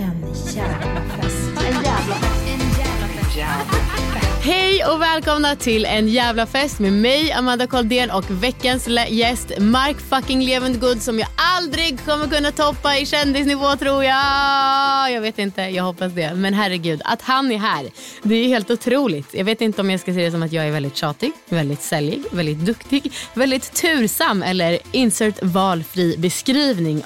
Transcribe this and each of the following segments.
En jävla fest. En jävla fest. En jävla fest. Hej och välkomna till en jävla fest med mig Amanda Koldén och veckans gäst Mark fucking Levengood som jag aldrig kommer kunna toppa i kändisnivå tror jag. Jag vet inte, jag hoppas det. Men herregud, att han är här, det är helt otroligt. Jag vet inte om jag ska se det som att jag är väldigt tjatig, väldigt säljig, väldigt duktig, väldigt tursam eller insert valfri beskrivning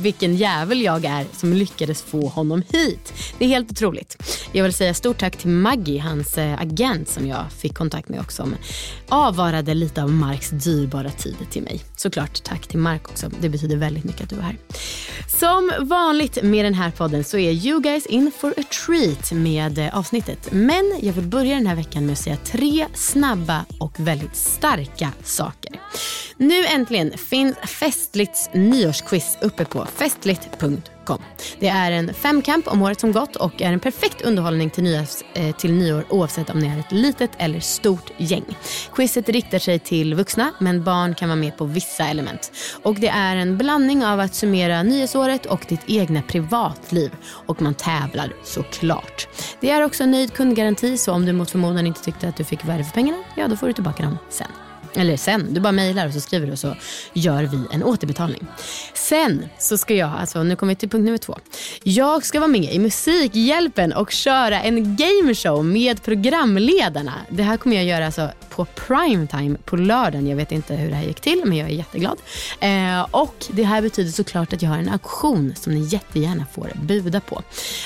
vilken jävel jag är som lyckades få honom hit. Det är helt otroligt. Jag vill säga stort tack till Maggie, hans agent agent som jag fick kontakt med också. Som avvarade lite av Marks dyrbara tid till mig. Såklart tack till Mark också. Det betyder väldigt mycket att du är här. Som vanligt med den här podden så är you guys in for a treat med eh, avsnittet. Men jag vill börja den här veckan med att säga tre snabba och väldigt starka saker. Nu äntligen finns Festligts nyårsquiz uppe på festligt.com Det är en femkamp om året som gått och är en perfekt underhållning till, nyårs, eh, till nyår oavsett om ni är ett litet eller stort gäng. Quizet riktar sig till vuxna men barn kan vara med på vissa element. Och det är en blandning av att summera nyhetsåret och ditt egna privatliv. Och man tävlar såklart. Det är också en nöjd kundgaranti så om du mot förmodan inte tyckte att du fick värde för pengarna, ja då får du tillbaka dem sen. Eller sen, du bara mejlar och så skriver du och så gör vi en återbetalning. Sen så ska jag, alltså nu kommer vi till punkt nummer två. Jag ska vara med i Musikhjälpen och köra en gameshow med programledarna. Det här kommer jag göra alltså på primetime på lördagen. Jag vet inte hur det här gick till men jag är jätteglad. Eh, och det här betyder såklart att jag har en auktion som ni jättegärna får buda på.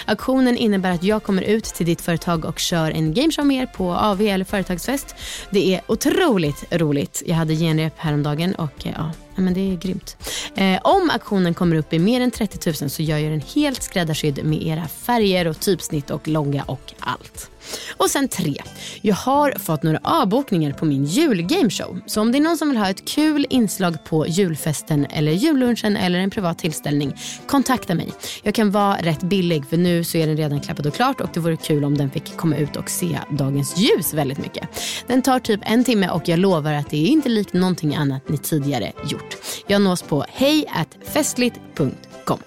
Auktionen innebär att jag kommer ut till ditt företag och kör en gameshow med er på AV eller företagsfest. Det är otroligt roligt. Jag hade genrep häromdagen och eh, ja ja, men det är grymt. Eh, om auktionen kommer upp i mer än 30 000 så gör jag den helt skräddarsydd med era färger och typsnitt och logga och allt. Och sen tre. Jag har fått några avbokningar på min julgameshow. Så om det är någon som vill ha ett kul inslag på julfesten eller jullunchen eller en privat tillställning, kontakta mig. Jag kan vara rätt billig för nu så är den redan klappad och klart och det vore kul om den fick komma ut och se dagens ljus väldigt mycket. Den tar typ en timme och jag lovar att det är inte likt någonting annat ni tidigare gjort gjort. Jag nås på hejfestligt.com.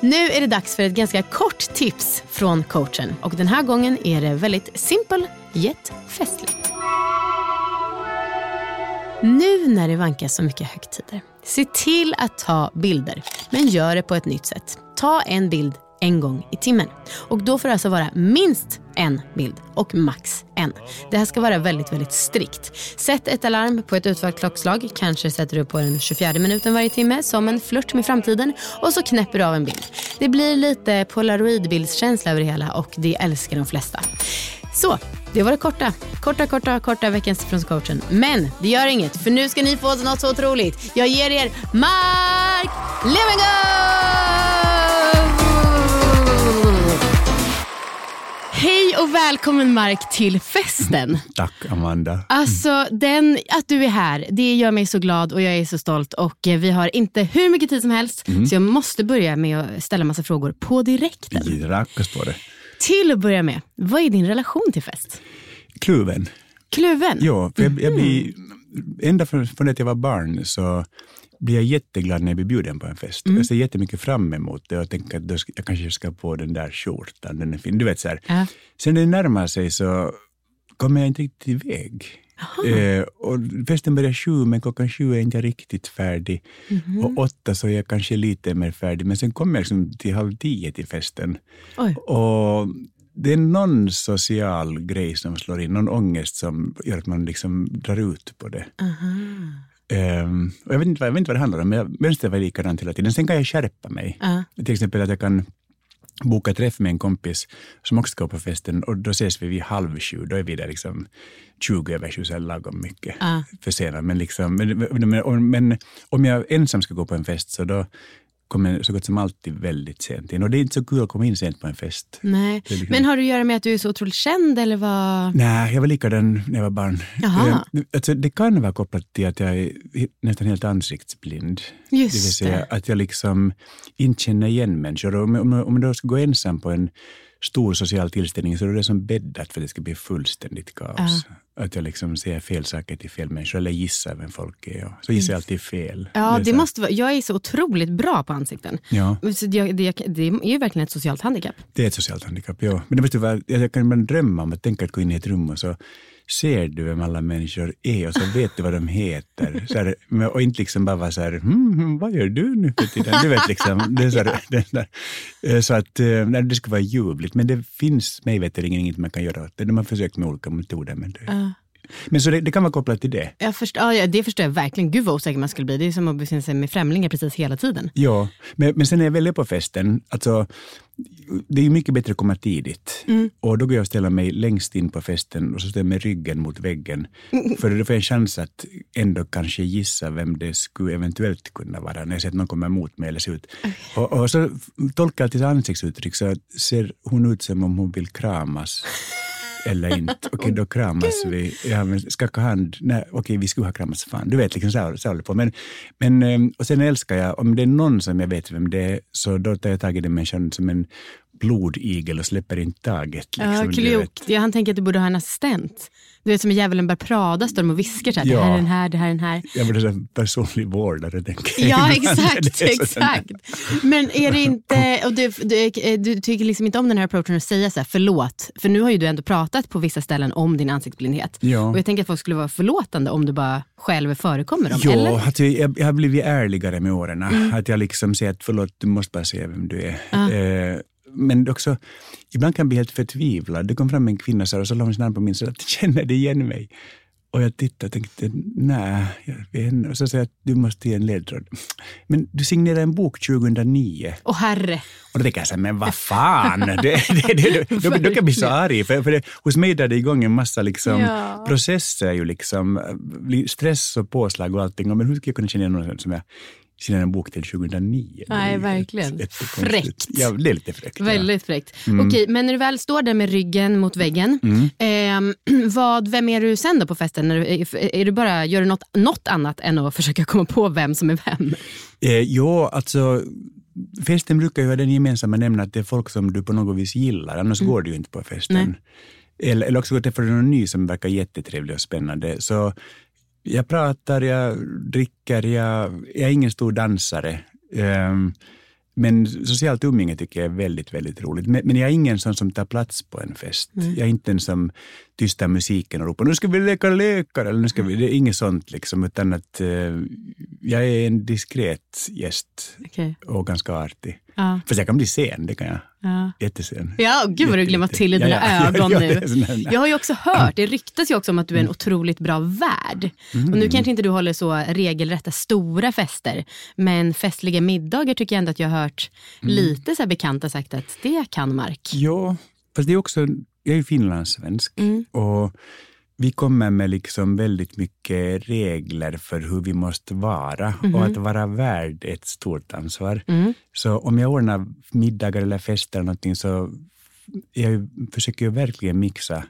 Nu är det dags för ett ganska kort tips från coachen. Och den här gången är det väldigt simpel, yet festligt. Nu när det vankas så mycket högtider, se till att ta bilder. Men gör det på ett nytt sätt. Ta en bild en gång i timmen. Och då får det alltså vara minst en bild och max en. Det här ska vara väldigt, väldigt strikt. Sätt ett alarm på ett utvalt klockslag. Kanske sätter du på den 24 minuten varje timme som en flört med framtiden och så knäpper du av en bild. Det blir lite polaroidbildskänsla över det hela och det älskar de flesta. Så, det var det korta. Korta, korta, korta veckans från coachen. Men det gör inget, för nu ska ni få något så otroligt. Jag ger er Mark Levengood! Hej och välkommen Mark till festen. Tack Amanda. Alltså den, att du är här, det gör mig så glad och jag är så stolt. Och eh, Vi har inte hur mycket tid som helst Mm. så jag måste börja med att ställa massa frågor på direkten. Det. Till att börja med, vad är din relation till fest? Kluven. Kluven? Ja, för jag, jag Mhm. blir, ända från, från att jag var barn så blir jag jätteglad när jag blir bjuden på en fest. Mm. Jag ser jättemycket fram emot det och tänker att ska, jag kanske ska på den där skjortan, den är fin. Du vet så här. Ja. Sen när det närmar sig så kommer jag inte riktigt iväg. Eh, och festen börjar sju, men klockan sju är inte jag riktigt färdig. Mhm. Och åtta så är jag kanske lite mer färdig, men sen kommer jag liksom till halv tio till festen. Oj. Och det är någon social grej som slår in, någon ångest som gör att man liksom drar ut på det. Ehm, och jag, vet inte, vad- jag vet inte vad det handlar om, men jag mönstret var likadant hela tiden. Sen kan jag skärpa mig. Ja. Till exempel att jag kan boka träff med en kompis som också ska på festen och då ses vi vid halv sju. Då är vi där liksom 20 över sju, så lagom mycket Ja. för sent. Men, liksom, men, men, men om jag ensam ska gå på en fest så då kommer så gott som alltid väldigt sent in. Och det är inte så kul att komma in sent på en fest. Nej. Liksom- Men har det att göra med att du är så otroligt känd eller vad? Nej, jag var likadan när jag var barn. Jaha. Eh, Alltså, det kan vara kopplat till att jag är nästan helt ansiktsblind. Just det vill säga det. att jag liksom inte känner igen människor. Om, om, om jag då ska gå ensam på en stor social tillställning så är det som bäddat för att det ska bli fullständigt kaos. Att jag liksom säger fel saker till fel människor eller gissar vem folk är. Och så gissar jag alltid fel. Ja, det här- måste vara, jag är så otroligt bra på ansikten. Ja, Så det, det, det är ju verkligen ett socialt handikapp. det är ett socialt handikapp. Ja. Men det måste vara, jag kan ibland drömma om att tänka att gå in i ett rum och så ser du vem alla människor är och så vet du vad de heter. Så här, och inte liksom bara vara så här, hmm, hmm, vad gör du nu för tiden? Du vet liksom, det så, här. Eh, så att eh, nej, det skulle vara ljuvligt. Men det finns mig veterligen inget man kan göra åt det. De har försökt med olika metoder. Men, det, men så det, det kan vara kopplat till det. Jag förstår, ja, ja, det förstår jag verkligen. Gud vad osäker man skulle bli. Det är som att befinna sig med främlingar precis hela tiden. Ja, men, men sen när jag väl är på festen, alltså, det är ju mycket bättre att komma tidigt. Och då går jag och ställer mig längst in på festen och så ställer jag med ryggen mot väggen. För då får jag en chans att ändå kanske gissa vem det skulle eventuellt kunna vara när jag ser att någon kommer emot mig eller ser ut. Och, och så tolkar jag alltid ansiktsuttryck så ser hon ut som om hon vill kramas. Eller inte. Okej, då kramas vi. Ja, men skaka hand. Nej, okej, vi skulle ha kramats. Fan. Du vet, liksom så så håller på. Men, men, eh, och sen älskar jag, om det är någon som jag vet vem det är, så då tar jag tag i den människan som en blodigel och släpper in taget. Ja, Liksom, vet. klokt. Ja, han tänker att du borde ha en assistent. Du vet som i Djävulen bär Prada står de och viskar så här, det här Ja. är den här, det här är den här. Jag borde säga personlig vårdare, tänker jag. Ja, exakt. Exakt. Men är det inte, och du, du, du tycker liksom inte om den här approachen att säga så här, förlåt, för nu har ju du ändå pratat på vissa ställen om din ansiktsblindhet. Ja. Och jag tänker att folk skulle vara förlåtande om du bara själv förekommer dem. Ja, eller? att jag, jag, har blivit ärligare med åren. Att jag liksom säger att förlåt, du måste bara säga vem du är. Eh, men också, ibland kan jag bli helt förtvivlad. Det kom fram en kvinna och så la hon sin arm på min att känner det igen mig. Och jag tittade och tänkte, nej, jag vet inte. Och så säger jag att du måste ge en ledtråd. Men du signerade en bok 2009. Åh herre. Och då tänker jag så här, men vad fan, det, det, det, då, då kan jag bli så arg. För, för det, hos mig drar det igång en massa liksom, Ja. processer, ju liksom, blir stress och påslag och allting. Men hur ska jag kunna känna igen någon som jag signerade en bok till 2009? Det är Nej, verkligen. jättekonstigt. Fräckt. Ja, det är lite fräckt. ja. Väldigt fräckt. Mm. Okej, men när du väl står där med ryggen mot väggen, ehm, vad, vem är du sen då på festen? Är, du- är, är du bara, gör du något, något annat än att försöka komma på vem som är vem? Eh, ja, alltså festen brukar ju ha den gemensamma nämnaren att det är folk som du på något vis gillar, annars går du ju inte på festen. Mm. Nej. Eller, eller också träffar du någon ny som verkar jättetrevlig och spännande. Så jag pratar, jag dricker, jag, jag är ingen stor dansare. Ehm, men socialt umgänge tycker jag är väldigt, väldigt roligt. Men, jag är ingen sån som tar plats på en fest. Jag är inte en som tystar musiken och ropar nu ska vi leka lekar. Eller nu ska vi, det är inget sånt liksom, utan att eh, jag är en diskret gäst Okej. och ganska artig. Ja. Fast jag kan bli sen, det kan jag. Ja. Jättesen. Ja, gud vad du glömmer till i dina Ja, ja. ögon nu. Jag har ju också hört, det ryktas ju också om att du är en otroligt bra värd. Och nu kanske inte du håller så regelrätta stora fester, men festliga middagar tycker jag ändå att jag har hört lite så här bekanta sagt att det kan Mark. Ja, fast det är också, jag är finlandssvensk Mm. och vi kommer med liksom väldigt mycket regler för hur vi måste vara och att vara värd är ett stort ansvar. Mm. Så om jag ordnar middagar eller fester eller någonting så jag försöker jag verkligen mixa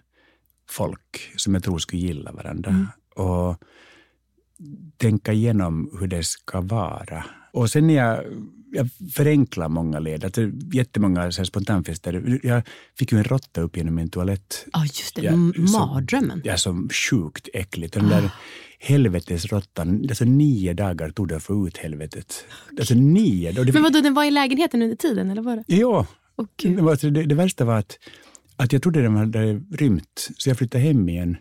folk som jag tror skulle gilla varandra. Och tänka igenom hur det ska vara. Och sen när jag, jag förenklar många led. Alltså, jättemånga så här spontanfester. Jag fick ju en råtta upp genom min toalett. Ja, just det. Ja, M- så- Mardrömmen. Ja, så sjukt äckligt. Den där helvetesråttan, alltså nio dagar tog det att få ut helvetet. Alltså nio dagar. Men vadå, den var i lägenheten under tiden eller var det? Ja. Gud. Det, det, det värsta var att, att jag trodde de hade rymt, så jag flyttade hem igen.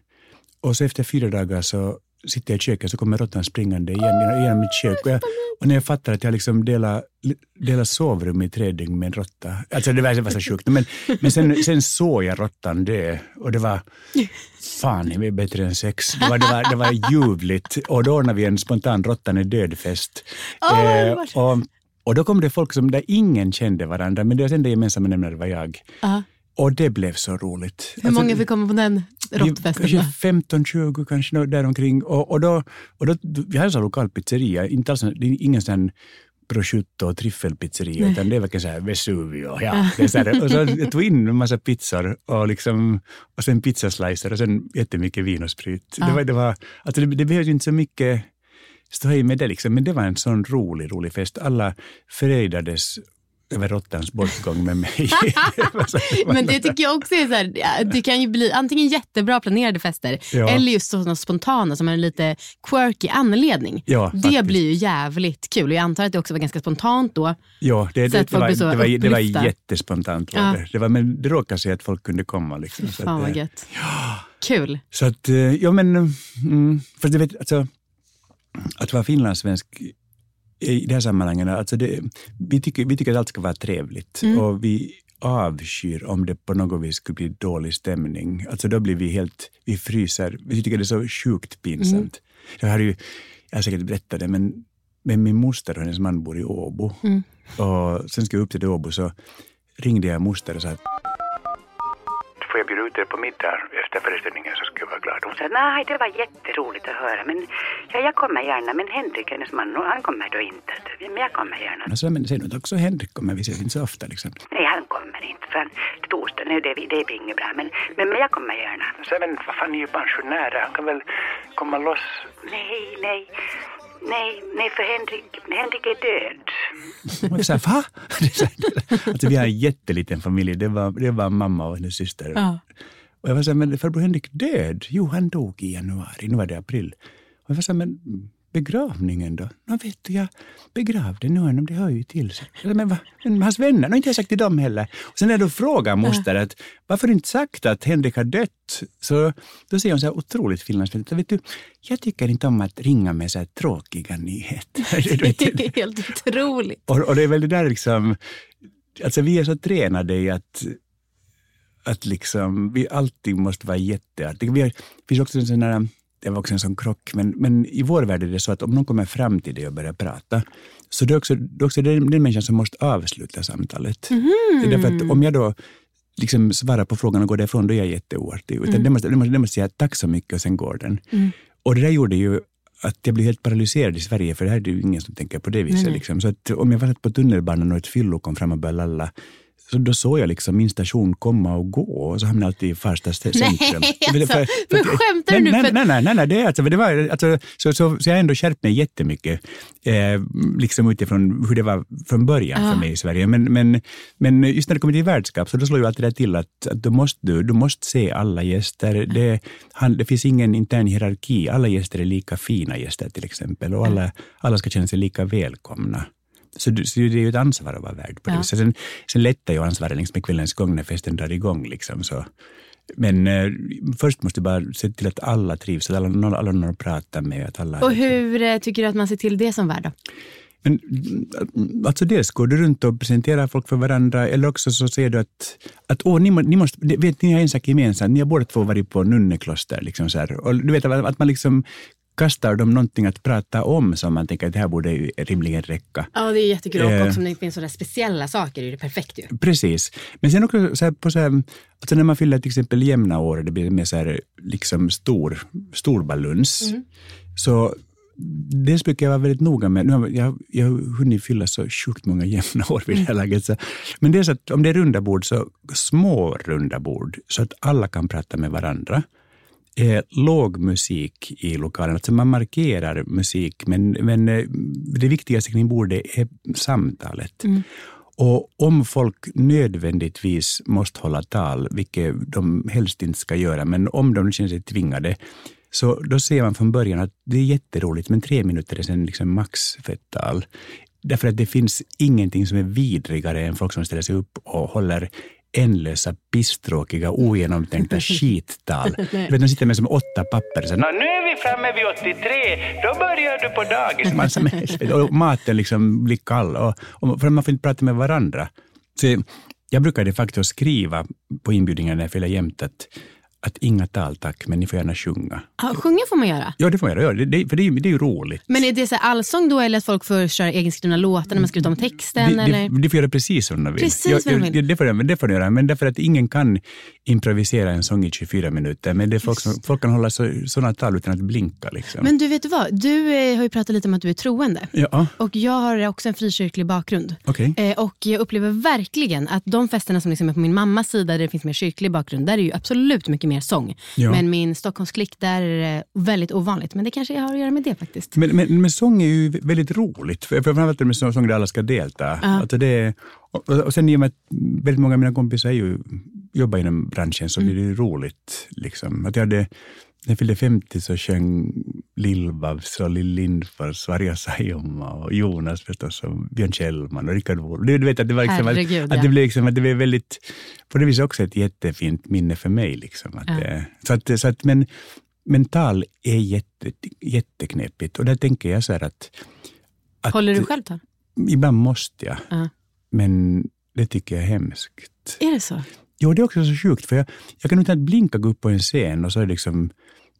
och så efter fyra dagar så sitter jag i köket så kommer råttan springande igen genom mitt kök. Och, jag, och när jag fattar att jag liksom delar, delar sovrum i tre dygn med en råtta. Alltså det var, det var så sjukt. Men, men sen, sen såg jag råttan dö och det var fan det är bättre än sex. Det var, det var, det var ljuvligt. Och då ordnade vi en spontan råttan är död-fest. Vad Eh, och, och då kom det folk som där ingen kände varandra, men deras enda gemensamma nämnare var jag. Ja. Och det blev så roligt. Hur många fick komma på den råttfesten? Kanske då? 15-20 kanske däromkring. Och, och då, och då, vi hade en lokal pizzeria, inte alls, en- det är ingen sån prosciutto och tryffelpizzeria, utan det är verkligen så här Vesuvio. Ja, det är så här, och så jag tog in en massa pizzor och, liksom, och sen pizzaslicer och sen jättemycket vin och sprit. Det, var, det, var, alltså det, det behövde ju inte så mycket stå i med det, liksom, men det var en sån rolig, rolig fest. Alla fröjdades över råttans bortgång med mig. Men det tycker jag också är så här, ja, det kan ju bli antingen jättebra planerade fester Ja. eller just sådana spontana som har en lite quirky anledning. Ja, det faktiskt. blir ju jävligt kul och jag antar att det också var ganska spontant då. Ja, det, det, var, det, var, det var jättespontant. Var Ja. det. Var, men det råkade sig att folk kunde komma. Liksom, så Fan vad eh, gött. Kul. Så att, eh, ja men, mm, för du vet, alltså, att vara finlandssvensk i det här sammanhanget, alltså det, vi, tycker, vi tycker att allt ska vara trevligt Mm. och vi avskyr om det på något vis skulle bli dålig stämning. Alltså då blir vi helt, vi fryser, vi tycker det är så sjukt pinsamt. Mm. Jag har ju, jag har säkert berättat det, men, men min moster och hennes man bor i Åbo. Mm. Och sen ska jag upp till Åbo så ringde jag moster och sa att Får jag bjuda ut er på middag efter föreställningen så skulle jag vara glad. Hon sa nej, det var jätteroligt att höra, men ja, jag kommer gärna. Men Henrik, hennes man, han kommer då inte. Men jag kommer gärna. Och så, men nu att också Henrik kommer, vi ses inte så ofta liksom. Nej, han kommer inte. För han, torsdag, nej, det, det blir inget bra. Men, men, men jag kommer gärna. Så, men vad fan, ni är ju pensionärer, han kan väl komma loss? Nej, nej. Nej, nej, för Henrik, Henrik är död. Jag sa, va? Alltså, vi har en jätteliten familj, det var, det var mamma och hennes syster. Ja. Och jag var så här, men farbror Henrik död? Jo, han dog i januari, nu var det april. Och jag var så här, men begravningen då? Nå vet du, jag begravde honom, det hör ju till. Men, va? men hans vänner, har inte jag sagt till dem heller. Och sen när då frågar moster att varför du inte sagt att Henrik har dött? Så då säger hon så här otroligt finlandssvenskt, vet du, jag tycker inte om att ringa med så här tråkiga nyheter. Du Det är helt otroligt. och, och det är väl det där liksom, alltså vi är så tränade i att, att liksom, vi alltid måste vara jätteartiga. Vi har, det finns också en sån här, det var också en sån krock, men, men i vår värld är det så att om någon kommer fram till dig och börjar prata, så det är också, det är också den, den människan som måste avsluta samtalet. Det är därför att om jag då liksom svarar på frågan och går därifrån, då är jag jätteoartig. Utan den, måste, den, måste, den måste säga tack så mycket och sen går den. Och det där gjorde ju att jag blev helt paralyserad i Sverige, för det här är det ju ingen som tänker på det viset. Liksom. Så att om jag var satt på tunnelbanan och ett fyllo kom fram och började lalla, så då såg jag liksom min station komma och gå och så hamnade jag alltid i Farsta centrum. alltså, För- men att- skämtar du nej, nu? Nej, För- nej, nej, nej, nej, det är alltså, det var, alltså, så, så, så jag har ändå skärpt mig jättemycket, eh, liksom utifrån hur det var från början för mig i Sverige. Men, men, men just när det kommer till värdskap så då slår ju alltid det till att, att du, måste, du, du måste se alla gäster. Det, han, det finns ingen intern hierarki. Alla gäster är lika fina gäster till exempel och alla, alla ska känna sig lika välkomna. Så, du- så det är ju ett ansvar att vara värd på det Ja. viset. Sen, sen lättar ju ansvaret längs med kvällens gång när festen drar igång. Liksom, så. Men eh, först måste du bara se till att alla trivs, att alla, har någon att prata med. Att alla, Och hur eh, tycker du att man ser till det som värd då? Men mm, alltså dels går du runt och presenterar folk för varandra eller också så ser du att, att åh, ni, må- ni måste, vet ni har en sak gemensamt, ni har båda två varit på nunnekloster. Liksom så här. Och du vet att man liksom kastar dem någonting att prata om som man tänker att det här borde ju rimligen räcka. Ja, det är jättekul. Och Eh. också om det finns sådana speciella saker är det perfekt ju. Precis. Men sen också så här, på så här, alltså när man fyller till exempel jämna år, det blir mer så här, liksom stor, stor baluns. Så dels brukar jag vara väldigt noga med, nu har jag, jag har hunnit fylla så sjukt många jämna år vid det här laget. Så, men det är så att om det är runda bord, så små runda bord, så att alla kan prata med varandra. Eh, låg musik i lokalen, alltså man markerar musik, men, men eh, det viktigaste kring bordet är samtalet. Och om folk nödvändigtvis måste hålla tal, vilket de helst inte ska göra, men om de känner sig tvingade, så då ser man från början att det är jätteroligt, men tre minuter är sen liksom max för ett tal. Därför att det finns ingenting som är vidrigare än folk som ställer sig upp och håller ändlösa, pisstråkiga, ogenomtänkta skittal. Du vet, de sitter med som åtta papper. Så, "Nå, nu är vi framme vid 83, då börjar du på dagis. Man, som- och maten liksom blir kall och, och för man får inte prata med varandra. Så jag brukade faktiskt skriva på inbjudningar när jag fyller jämt att, att inga tal tack, men ni får gärna sjunga. Ja, sjunga får man göra. Ja, det får jag göra, det, det, för det det är ju roligt. Men är det så allsång då eller att folk får köra egenskrivna låtar när man skrivit om texten? de, eller? de, de får göra precis som de vill. Precis Jag- vad de jag- vill. Det får, de, det får de göra, men därför att ingen kan improvisera en sång i 24 minuter. Men det folk, som, folk kan hålla så, sådana tal utan att blinka. Liksom. Men du vet vad, du eh, har ju pratat lite om att du är troende. ja, Och jag har också en frikyrklig bakgrund. okej. Eh, och jag upplever verkligen att de festerna som liksom är på min mammas sida, där det finns mer kyrklig bakgrund, där är ju absolut mycket mer sång. Ja. Men min Stockholmsklick, där är det väldigt ovanligt. Men det kanske har att göra med det faktiskt. Men, men, men sång är ju väldigt roligt, för- framförallt med sång där alla ska delta. Alltså det, och, och sen i och med att väldigt många av mina kompisar är ju, jobbar inom branschen så blir det roligt. Liksom. Att jag hade, när jag fyllde 50 så sjöng Lill-Babs och Lill Lindfors och Arja Saijonmaa och Jonas förstås och Björn Kjellman och Rickard Wolff. Du, vet att det var liksom, Herregud, att, ja. att det blev liksom, att det blev väldigt, på det viset också ett jättefint minne för mig. Liksom, att, Ja. så att, så att, men, mental är jätte, jätteknepigt och där tänker jag så här att, att Håller du själv tal? Ibland måste jag, Ja. men det tycker jag är hemskt. Är det så? Jo, det är också så sjukt, för jag, jag kan utan att blinka gå upp på en scen och så är det liksom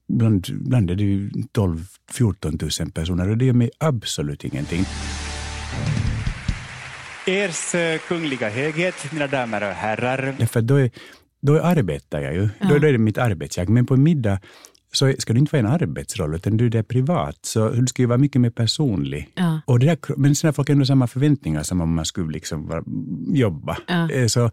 Bland, bland är det ju 12-14 000 personer och det gör mig absolut ingenting. Ers kungliga höghet, mina damer och herrar. Därför då, är, då arbetar jag ju. Då, då är det mitt arbetsjag. Men på middag så ska det inte vara en arbetsroll, utan du är där privat. Så du ska ju vara mycket mer personlig. Ja. Och det där, men sen har folk ändå samma förväntningar som om man skulle liksom vara, jobba. Ja. Eh, Så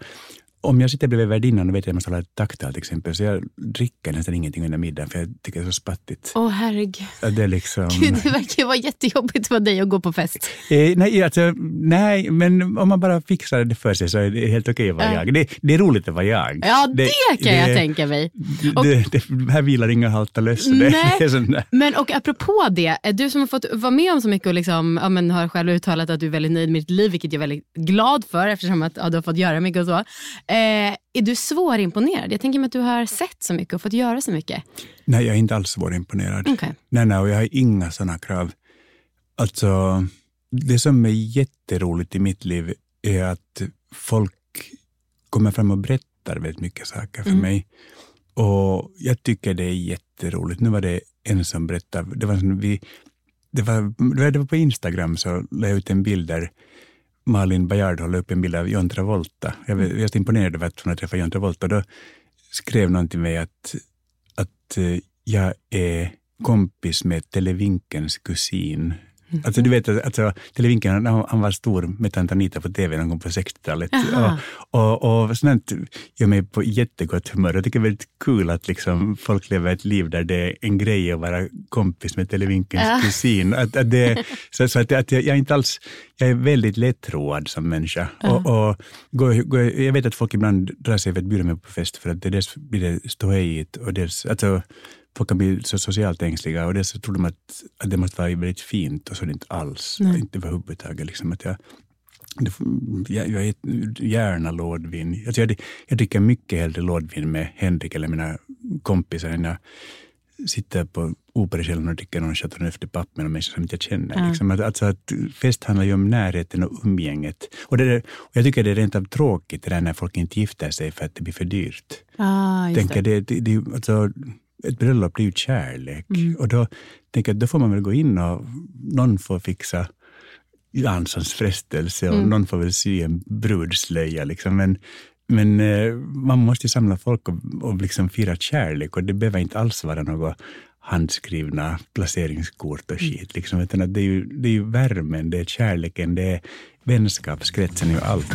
om jag sitter bredvid värdinnan och vet att jag måste hålla ett tacktal till exempel, så jag dricker nästan ingenting under middagen för jag tycker det är så spattigt. Åh herregud. Att Det är liksom... Gud, det verkar vara jättejobbigt för dig att gå på fest. Eh, nej, alltså, nej, men om man bara fixar det för sig så är det helt okej att vara Ja. jag. Det, det är roligt att vara jag. Ja, det, kan jag tänka mig. Och- Det, det, här vilar inga halta löss. Det, det. Men och apropå det, du som har fått vara med om så mycket och liksom, ja, men har själv uttalat att du är väldigt nöjd med ditt liv, vilket jag är väldigt glad för eftersom att, ja, du har fått göra mycket och så. Eh, är du svårimponerad? Jag tänker mig att du har sett så mycket och fått göra så mycket. Nej, jag är inte alls svårimponerad. Okej. Nej, nej, och jag har inga sådana krav. Alltså, det som är jätteroligt i mitt liv är att folk kommer fram och berättar väldigt mycket saker för Mm. mig. Och jag tycker det är jätteroligt. Nu var det en som berättade, det var, vi, det var, det var på Instagram så la jag ut en bild där Malin Bajard håller upp en bild av John Travolta. Jag var jag så imponerad över att hon hade träffat John Travolta. Då skrev någon till mig att, att eh, jag är kompis med Televinkens kusin. Alltså du vet, alltså, Televinken han, han var stor med tant Anita på TV någon gång på 60-talet. Aha. Och, och, och sånt gör mig på jättegott humör. Jag tycker det är väldigt kul att liksom folk lever ett liv där det är en grej att vara kompis med Televinkens Ja. kusin. Att, att det, så, så att, att jag, jag är inte alls, jag är väldigt lättroad som människa. Och, och går, går, jag vet att folk ibland drar sig för att bjuda mig på fest för att det dels blir det ståhejigt och dels, alltså, folk kan bli så socialt ängsliga och så tror de att, att det måste vara väldigt fint och så är det inte alls. Nej. Inte överhuvudtaget. Liksom, att jag, det, jag, jag äter gärna lådvin. Alltså jag, jag dricker mycket hellre lådvin med Henrik eller mina kompisar än jag sitter på Operakällaren och dricker någon Chateauneuf de Pape med någon människa som inte jag känner. Ja. Liksom att, alltså att fest handlar ju om närheten och umgänget. Och, det där, och jag tycker det är rent av tråkigt det där när folk inte gifter sig för att det blir för dyrt. Ah, Tänker, det. det, det, det, alltså, ett bröllop blir ju kärlek. Mm. Och då tänker jag då får man väl gå in och någon får fixa Janssons frestelse och Mm. någon får väl sy en brudslöja. Liksom. Men, men eh, man måste ju samla folk och, och liksom fira kärlek och det behöver inte alls vara något handskrivna placeringskort och skit. Liksom. Utan att det, är ju, det är ju värmen, det är kärleken, det är vänskapskretsen, är ju allt.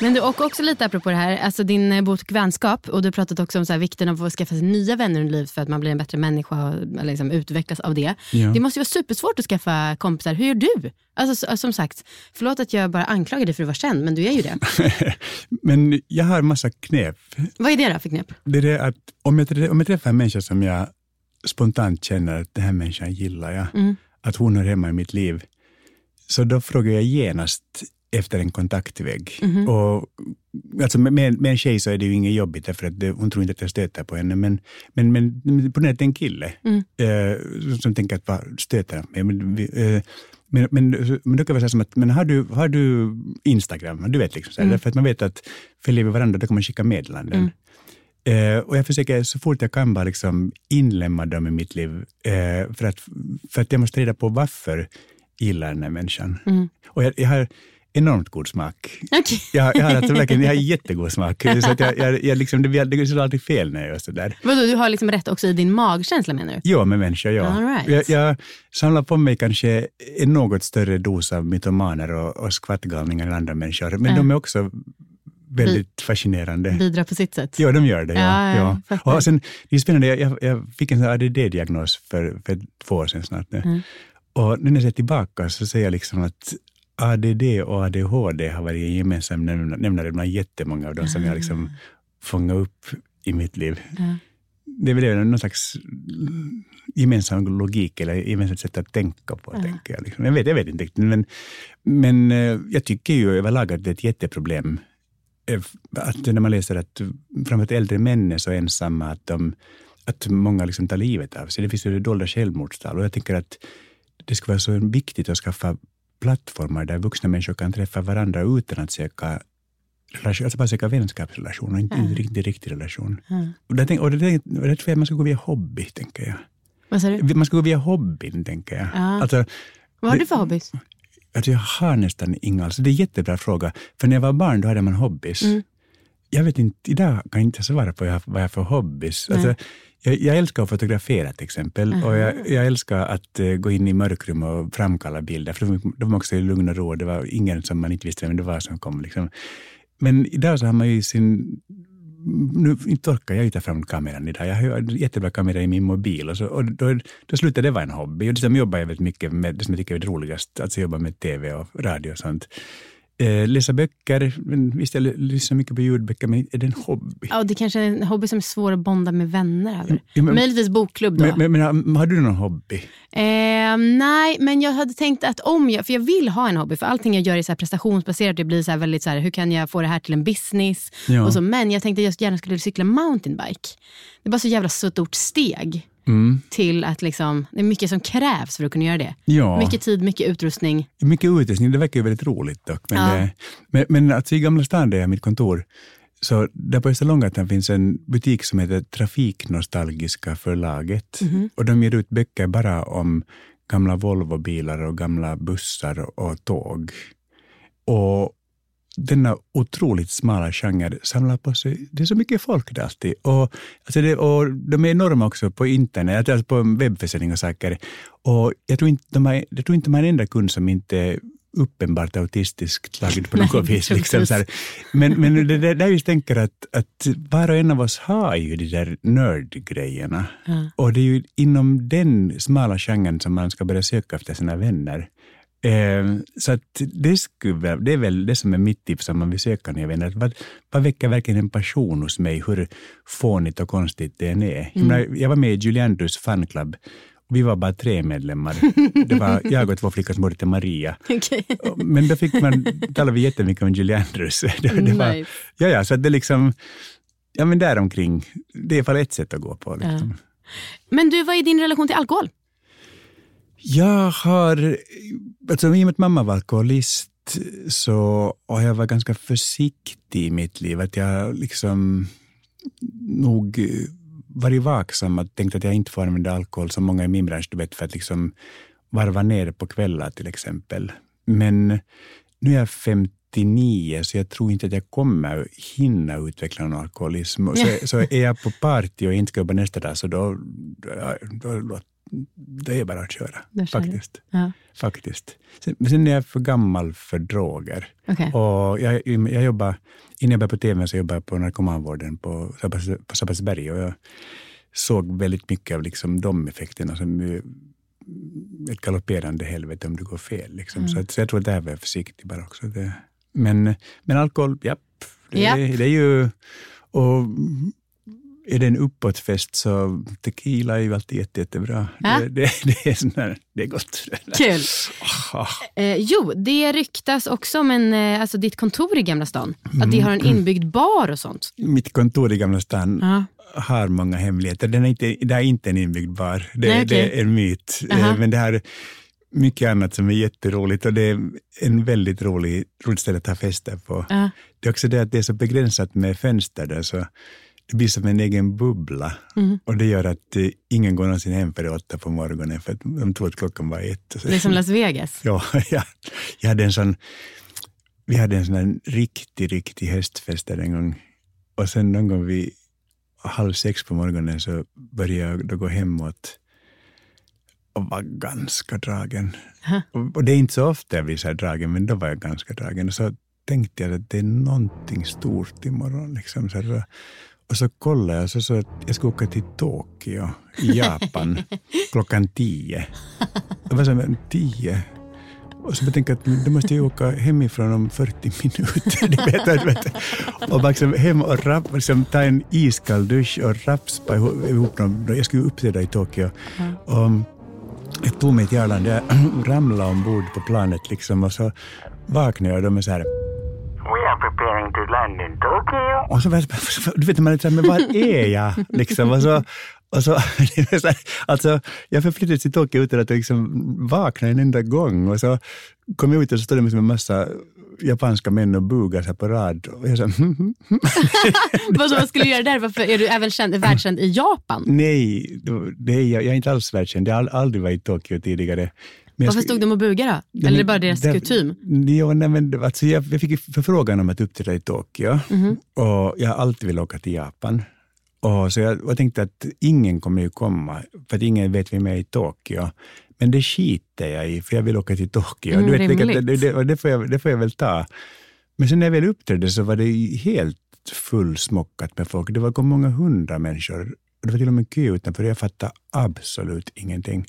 Men du, och också lite apropå det här, alltså din eh, bok Vänskap och du har pratat också om så här, vikten av att skaffa sig nya vänner i livet för att man blir en bättre människa och liksom utvecklas av det. Ja. Det måste ju vara supersvårt att skaffa kompisar. Hur gör du? Alltså, så- som sagt, förlåt att jag bara anklagar dig för att vara känd, men du är ju det. Men jag har massa knep. Vad är det då för knep? Det är det att om jag, om jag träffar en människa som jag spontant känner att den här människan gillar jag, Mm. att hon hör hemma i mitt liv, så då frågar jag genast efter en kontaktvägg. Mhm. Och, alltså med, med en tjej så är det ju inget jobbigt därför att det, hon tror inte att jag stöter på henne. Men, men, men, men på nätet en kille Mm. eh, som tänker att vad stöter han mig? Men, vi, eh, men, men, men då kan så här som att, men har du, har du Instagram? Du vet, liksom, så här, Mm. därför att man vet att följer vi varandra, då kan man skicka meddelanden. Eh, och jag försöker så fort jag kan bara liksom inlemma dem i mitt liv, eh, för, att, för att jag måste reda på varför gillar den här människan. Och jag, jag har enormt god smak. Okej. Jag, jag har alltså verkligen jag har jättegod smak. Så att jag, jag, jag liksom, det, det går aldrig fel när jag gör sådär. Vadå, du har liksom rätt också i din magkänsla menar du? Ja, med människor, ja. All right. jag, jag samlar på mig kanske en något större dos av mytomaner och, och skvattgalningar än andra människor, men Ja. de är också väldigt fascinerande. Bidrar på sitt sätt? Ja, de gör det. Ja, Ja, ja. Och sen, det är spännande, jag, jag fick en ADD-diagnos för, för två år sedan snart nu. Mm. Och nu när jag ser tillbaka så ser jag liksom att ADD och ADHD har varit en gemensam nämna- nämnare bland jättemånga av de som jag liksom fångat upp i mitt liv. Ja. Det är väl någon slags gemensam logik eller gemensamt sätt att tänka på. Tänker jag, liksom. jag, vet, jag vet inte riktigt, men, men eh, jag tycker ju överlag att det är ett jätteproblem eh, att när man läser att framförallt äldre män är så ensamma att, de, att många liksom tar livet av sig. Det finns ju dolda självmordstal och jag tänker att det skulle vara så viktigt att skaffa plattformar där vuxna människor kan träffa varandra utan att söka relation, alltså bara söka vänskapsrelation och inte en riktig, riktig relation. Och, det, tänk- och, det, och det tror jag man ska gå via hobby, tänker jag. Vad sa du? Man ska gå via hobbyn, tänker jag. Ja. Alltså, Vad har du för hobbys? Alltså jag har nästan inga alls. Det är en jättebra fråga. För när jag var barn då hade man hobbys. Mm. Jag vet inte, idag kan jag inte svara på vad jag har- för hobbys. Alltså, jag, jag älskar att fotografera till exempel. Och jag, jag älskar att eh, gå in i mörkrum och framkalla bilder. För var- då var också i lugn och ro. Det var ingen som man inte visste vem det var som kom. Liksom. Men idag så har man ju sin... Nu inte orkar jag ju ta fram kameran idag. Jag har en jättebra kamera i min mobil och, så, och då, då slutar det vara en hobby. Och dessutom jobbar jag väldigt mycket med det som jag tycker är det roligast, alltså jobba med tv och radio och sånt. Eh, läsa böcker, visst jag lyssnar mycket på ljudböcker, men är det en hobby? Ja, det kanske är en hobby som är svår att bonda med vänner över. Ja, men- Möjligtvis bokklubb då. Men, men, har du någon hobby? Eh, nej, men jag hade tänkt att om jag, för jag vill ha en hobby, för allting jag gör är så prestationsbaserat. Det blir så väldigt så här, hur kan jag få det här till en business? Ja. Och så, men jag tänkte att jag gärna skulle cykla mountainbike. Det är bara så jävla stort steg Mm. till att liksom, det är mycket som krävs för att kunna göra det. Ja. Mycket tid, mycket utrustning. Mycket utrustning, det verkar ju väldigt roligt dock. Men, Ja. eh, men, men alltså i Gamla stan där jag mitt kontor, så där på Österlånggatan finns en butik som heter Trafiknostalgiska förlaget. Och de ger ut böcker bara om gamla Volvobilar och gamla bussar och tåg. Och denna otroligt smala genre samlar på sig, det är så mycket folk där alltid. Och, alltså det, och de är enorma också på internet, alltså på webbförsäljning och saker. Och jag tror inte de har, jag tror inte de har en enda kund som inte är uppenbart autistiskt lagd på något Nej, vis. Liksom, så här. Men, men det, det, där jag tänker att, att var och en av oss har ju de där nördgrejerna. Och det är ju inom den smala genren som man ska börja söka efter sina vänner. Eh, så att det, skulle, det är väl det som är mitt tips om man vill söka nya vänner. Vad, vad väcker verkligen en passion hos mig, hur fånigt och konstigt det än är. Menar, jag var med i Julie Andrews fanclub. Vi var bara tre medlemmar. Det var jag och två flickor som hette Maria. Okej. Men då fick man, talade vi jättemycket om Julie Andrews. Det, det var, Nice. ja, ja, så det liksom, ja, men däromkring. Det är i alla fall ett sätt att gå på. Liksom. Men du, vad är din relation till alkohol? Jag har, alltså i och med att mamma var alkoholist så har jag varit ganska försiktig i mitt liv. Att jag liksom nog varit vaksam och tänkt att jag inte får använda alkohol som många i min bransch, du vet, för att liksom varva ner på kvällar till exempel. Men nu är jag 59 så jag tror inte att jag kommer hinna utveckla någon alkoholism. Så, så är jag på party och inte ska jobba nästa dag så då, då, då, då det är bara att köra. Faktiskt. Ja. faktiskt. Sen, men sen är jag för gammal för droger. Okej. Och jag, jag jobbar, innan jag började på TV så jobbade jag på narkomanvården på, på Sabbatsberg och jag såg väldigt mycket av liksom de effekterna som ju- ett galopperande helvete om det går fel. Liksom. Så, att, så jag tror att där var jag försiktig bara också. Det, men, men alkohol, japp. Det, Japp. det är ju... Och är det en uppåtfest så tequila är ju alltid jätte, jättebra. Ja. Det, det, det, är sån här, det är gott. Kul. Ah. Eh, jo, det ryktas också om en, eh, alltså ditt kontor i Gamla stan. Att det har Mm. en inbyggd bar och sånt. Mitt kontor i Gamla stan Ja. har många hemligheter. Den är inte, det är inte en inbyggd bar. Det, Nej, okej. det är en myt. Eh, Men det har mycket annat som är jätteroligt och det är en väldigt rolig, roligt ställe att ha fester på. Ja. Det är också det att det är så begränsat med fönster där så blir som en egen bubbla. Mhm. Och det gör att eh, ingen går någonsin hem före åtta på morgonen för att de tror att klockan var ett. Det är som Las Vegas. Ja, jag, jag hade en sån, vi hade en sån riktig, riktig höstfest där en gång. Och sen någon gång vid halv sex på morgonen så började jag då gå hemåt och var ganska dragen. Och, och det är inte så ofta jag blir så här dragen, men då var jag ganska dragen. Och så tänkte jag att det är någonting stort imorgon. Liksom, så här, och så kollade jag så, så att jag skulle åka till Tokyo i Japan klockan tio. Jag var men tio? Och så tänkte jag att då måste jag åka hemifrån om 40 minuter. Du vet, du vet. Och liksom hem och rapp, liksom, ta en iskall dusch och rapspa ihop dem. Jag skulle uppträda i Tokyo. Och jag tog mig till Arlanda, jag ramlade ombord på planet liksom, och så vaknade jag de är så här preparing to land in Tokyo. Och så, jag så- du vet, man är så här, men var är jag? Liksom, och så, och så, så alltså, jag förflyttades till Tokyo utan att liksom vakna en enda gång. Och så kom jag ut och så stod det med en massa japanska män och bugade sig på rad. Och jag sa, vad, vad skulle du göra där? Varför är du även känd, världskänd i Japan? nej, det är jag, jag är inte alls världskänd. Jag har aldrig varit i Tokyo tidigare. Varför skulle- stod de och bugade då? Nej, Eller är det bara deras där- kutym? Ja, nej, men, det- alltså jag, jag fick förfrågan om att uppträda i Tokyo Mhm. och jag har alltid velat åka till Japan. Och så jag, jag tänkte att ingen kommer ju komma, för att ingen vet vem jag är i Tokyo. Men det skiter jag i, för jag vill åka till Tokyo. Mm, du vet, det, rimligt. det, det, det, får jag, det får jag väl ta. Men sen när jag väl uppträdde så var det helt fullsmockat med folk. Det var kom många hundra människor. Det var till och med kö utanför. Jag fattade absolut ingenting.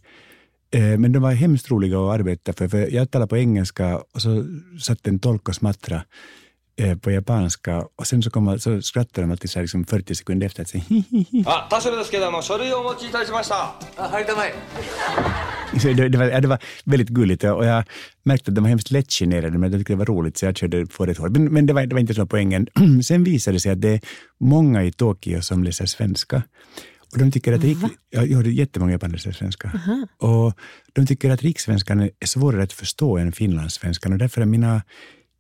Eh, men de var hemskt roliga att arbeta för, för jag talade på engelska och så satt en tolk och smattrade eh, på japanska och sen så, kom, så skrattade de alltid så här, liksom 40 sekunder efter. Så, ah, så det, det, var, det var väldigt gulligt och jag märkte att de var hemskt lättgenerade men jag tyckte det var roligt så jag körde på rätt hårt. Men, men det, var, det var inte så poängen. sen visade det sig att det är många i Tokyo som läser svenska. Och de tycker att rik, ja, ja, det är jättemånga japaner läser svenska. Och de tycker att rikssvenskan är svårare att förstå än finlandssvenskan och därför är mina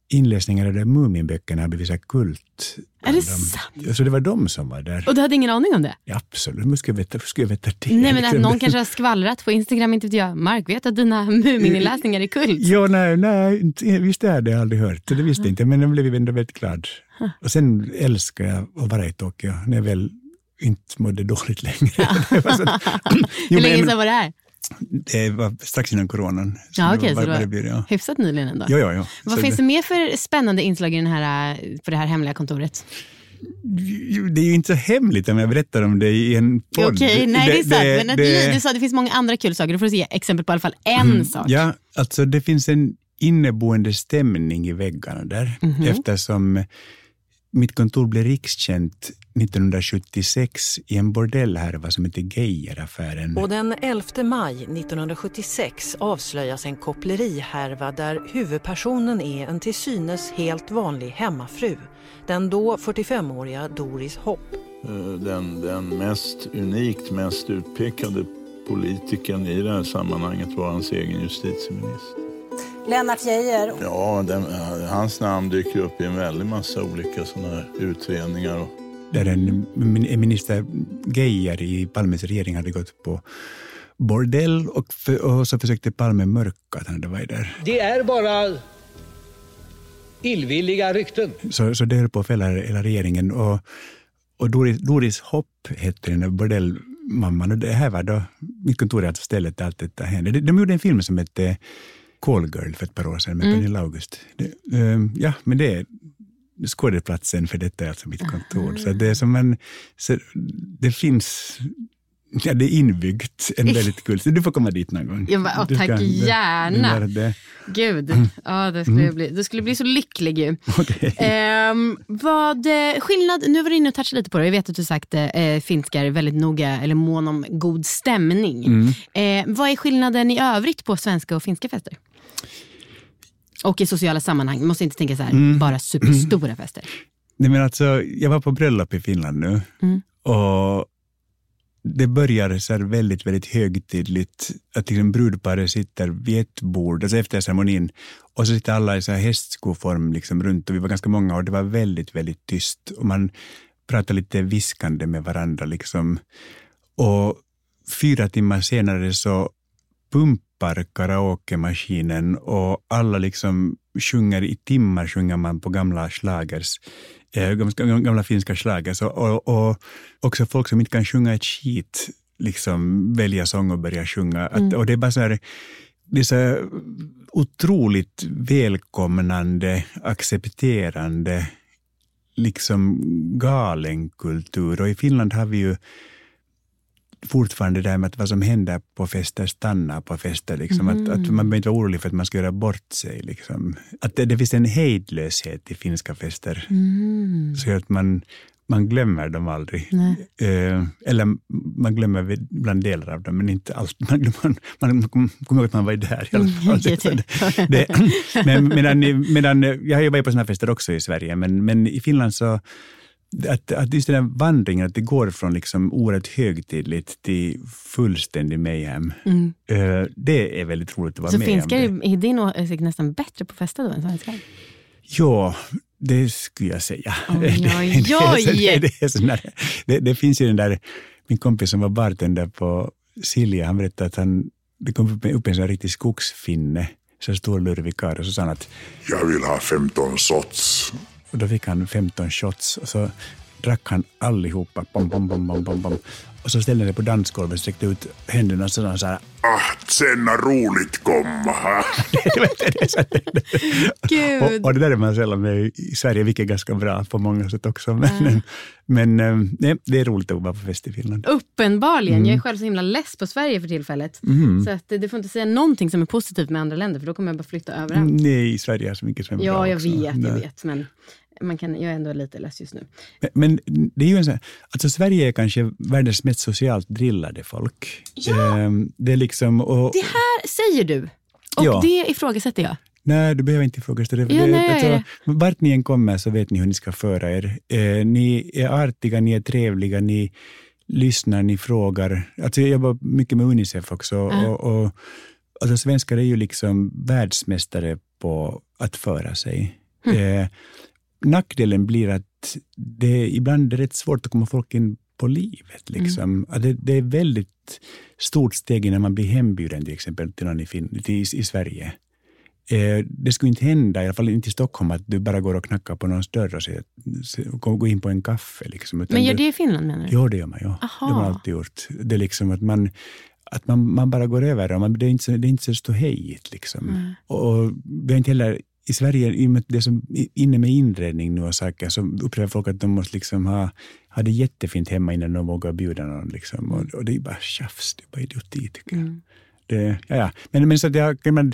inläsningar av de Muminböckerna har blivit så kult. Är det dem. sant? Så det var de som var där. Och du hade ingen aning om det? Ja, absolut, hur skulle jag veta, skulle jag veta det? Nej men att någon kanske har skvallrat på Instagram, inte vet jag. Mark, vet att dina Mumininläsningar är kult? Ja, nej, nej, visst är det, jag aldrig hört. Det visste jag inte, men jag blev ändå väldigt glad. Och sen älskar jag att vara i Tokyo, när jag väl inte mådde dåligt längre. Det Hur länge sedan var det här? Det var strax innan coronan. Ja, det okej, var, så det det blir, ja. hyfsat nyligen ändå. Ja, ja, ja. Vad Så finns det det, mer för spännande inslag i den här, på det här hemliga kontoret? det är ju inte så hemligt om jag berättar om det i en podd. Okej, nej det är sant. men att det- du sa att det finns många andra kul saker. Då får du ge exempel på i alla fall en sak. Ja, alltså det finns en inneboende stämning i väggarna där Mhm. eftersom mitt kontor blev rikskänt 1976 i en bordellhärva som heter Geijeraffären. Och den 11 maj 1976 avslöjas en kopplerihärva där huvudpersonen är en till synes helt vanlig hemmafru. Den då 45-åriga Doris Hopp. Eh, Den, den mest unikt, mest utpekade politikern i det här sammanhanget var hans egen justitieminister. Lennart Geijer. Ja, den, hans namn dyker upp i en väldig massa olika sådana här utredningar. Och, Där en min- en minister Geijer i Palmes regering hade gått på bordell och, för, och så försökte Palme mörka att han hade varit där. Det är bara illvilliga rykten. Så, så det höll på att fälla hela regeringen. Och, och Doris, Doris Hopp hette den där bordellmamman. Och det här var då, mitt kontor är alltså stället där allt detta hände. De, de gjorde en film som hette Call Girl för ett par år sedan med Mm. Pernilla August. Det, ehm, ja, men det är skådesplatsen för detta är alltså mitt kontor. Så det är som en, så det finns, ja det är inbyggt en väldigt kul, så du får komma dit någon gång. Jag bara, åh, Du tack ska- det- gärna. det- det- Gud, ja, det, skulle Mm. bli, det skulle bli så lycklig ju. Okej. Ehm, vad eh, skillnad, nu var du inne och touchade lite på det, jag vet att du sagt eh, eh, finskar är väldigt noga, eller mån om god stämning. Mm. Eh, vad är skillnaden i övrigt på svenska och finska fester? Och i sociala sammanhang, man måste inte tänka så här, Mm. bara superstora fester. Nej, men alltså, jag var på bröllop i Finland nu Mm. och det börjar så här väldigt, väldigt högtidligt att liksom brudparet sitter vid ett bord, alltså efter ceremonin, och så sitter alla i så här hästskoform liksom runt och vi var ganska många och det var väldigt, väldigt tyst och man pratade lite viskande med varandra. Liksom. Och fyra timmar senare så pumpar karaokemaskinen och alla liksom sjunger i timmar sjunger man på gamla slagers, eh, gamla, finska slagers och, och, och också folk som inte kan sjunga ett skit liksom välja sång och börja sjunga. Att, Mm. och det är bara så här, det är så otroligt välkomnande, accepterande, liksom galen kultur. Och i Finland har vi ju fortfarande det där med att vad som händer på fester stannar på fester. Liksom. Att, att man behöver inte vara orolig för att man ska göra bort sig. Liksom. Att det, det finns en hejdlöshet i finska fester. Mm. Så att man, man glömmer dem aldrig. Eh, eller man glömmer väl ibland delar av dem, men inte allt. Man, man, man kommer ihåg att man var där i alla fall. Mm, Så det, det, men, medan, medan, jag har jobbat på sådana fester också i Sverige, men, men i Finland så att, att just den här vandringen, att det går från liksom oerhört högtidligt till fullständig mayhem. Mm. Eh, det är väldigt roligt att vara Så med finskar om. Det. är, är din nästan bättre på fester då än svenskar? Ja, det skulle jag säga. Det- så- där, finns ju den där, min kompis som var bartender på Silja, han berättade att han, det kom upp, en sån här riktig skogsfinne, så stor lurvig karl, och så sa han att Jag vill ha 15 shots. Och då fick han 15 shots och så drack han allihopa. Bom, bom, bom, bom, bom, bom. Och så ställde han sig på dansgolvet och sträckte ut händerna och sa så här. Ah, senna roligt komma. Och, och det där är man sällan med i Sverige, vilket är ganska bra på många sätt också. Men, men eh, nej, det är roligt att vara på fest i Finland. Uppenbarligen. Mm. Jag är själv så himla less på Sverige för tillfället. Mm. Så att, du får inte säga någonting som är positivt med andra länder för då kommer jag bara flytta överallt. Nej, Sverige är så mycket som är Ja, bra jag också. vet, jag vet. Men man kan, jag är ändå lite less just nu. Men, men det är ju en sån, alltså Sverige är kanske världens mest socialt drillade folk. Ehm, det är liksom, och, Det här säger du. Och Ja. det ifrågasätter jag. Nej, du behöver inte ifrågasätta det. Ja, det nej, alltså, ja. Vart ni än kommer så vet ni hur ni ska föra er. Eh, ni är artiga, ni är trevliga, ni lyssnar, ni frågar. Alltså, jag jobbar mycket med Unicef också. Ja. Och, och, alltså, svenskar är ju liksom världsmästare på att föra sig. Hm. Eh, nackdelen blir att det ibland är rätt svårt att komma folk in på livet. Liksom. Att det, det är väldigt stort steg innan man blir hembjuden till exempel till någon i, fin- till, i Sverige. Eh, det skulle inte hända, i alla fall inte i Stockholm, att du bara går och knackar på någons dörr och säger, se- gå gå in på en kaffe. Liksom. Utan Men gör det i Finland menar du? Ja, det gör man. Ja. Aha. Det har man alltid gjort. Det är liksom att man, att man, man bara går över och man, det, är inte så, det är inte så ståhejigt. Liksom. Mm. Och vi har inte heller, i Sverige, i och med det som inne med inredning nu och saker, så upplever folk att de måste liksom ha, ha det jättefint hemma innan de vågar bjuda någon. Liksom. Och, och det är bara tjafs, det är bara idioti tycker jag. Mm. Det, ja, ja. Men, men så att jag, men,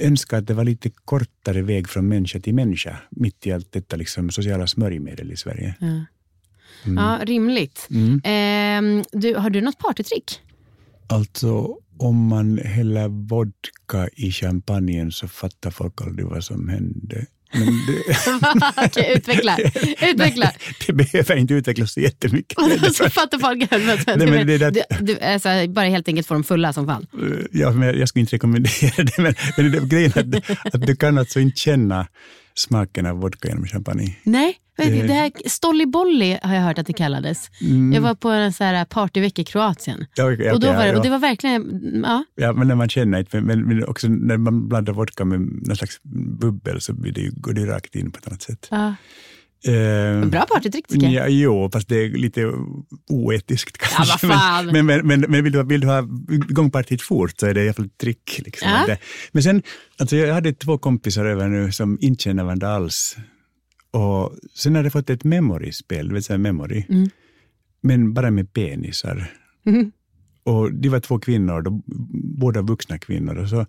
önskar att det var lite kortare väg från människa till människa, mitt i allt detta liksom, sociala smörjmedel i Sverige. Ja, Mm. ja rimligt. Mm. Ehm, du, har du något partytrick? Alltså, om man häller vodka i champagnen så fattar folk aldrig vad som hände. Okej, utveckla. utveckla. det behöver inte utvecklas så jättemycket. så fattar folk Nej, men det du, alltså, Bara helt enkelt få dem fulla som fan. Ja, men jag skulle inte rekommendera det, men, men det, grejen är att, att du kan alltså inte känna smaken av vodka genom champagne. Nej, Eh. det här Stollibolli har jag hört att det kallades. Mm. Jag var på en så här partyvecka i Kroatien. Ja, okej, och, då var det, ja, och det var verkligen, ja, Ja, men när man känner inte, men, men också när man blandar vodka med någon slags bubbel så blir det, går det rakt in på ett annat sätt. ja. Eh, Bra partytrick tycker jag. Ja, jo, fast det är lite oetiskt kanske. fan. Men, men, men, men vill, du, vill du ha igång partiet fort så är det i alla fall ett trick. Liksom. Ja. Det- Men sen, alltså jag hade två kompisar över nu som inte känner varandra alls. Och sen har de fått ett memory-spel, du vet här memory, Mm. men bara med penisar. Mhm. Och de var två kvinnor, då, båda vuxna kvinnor. Och så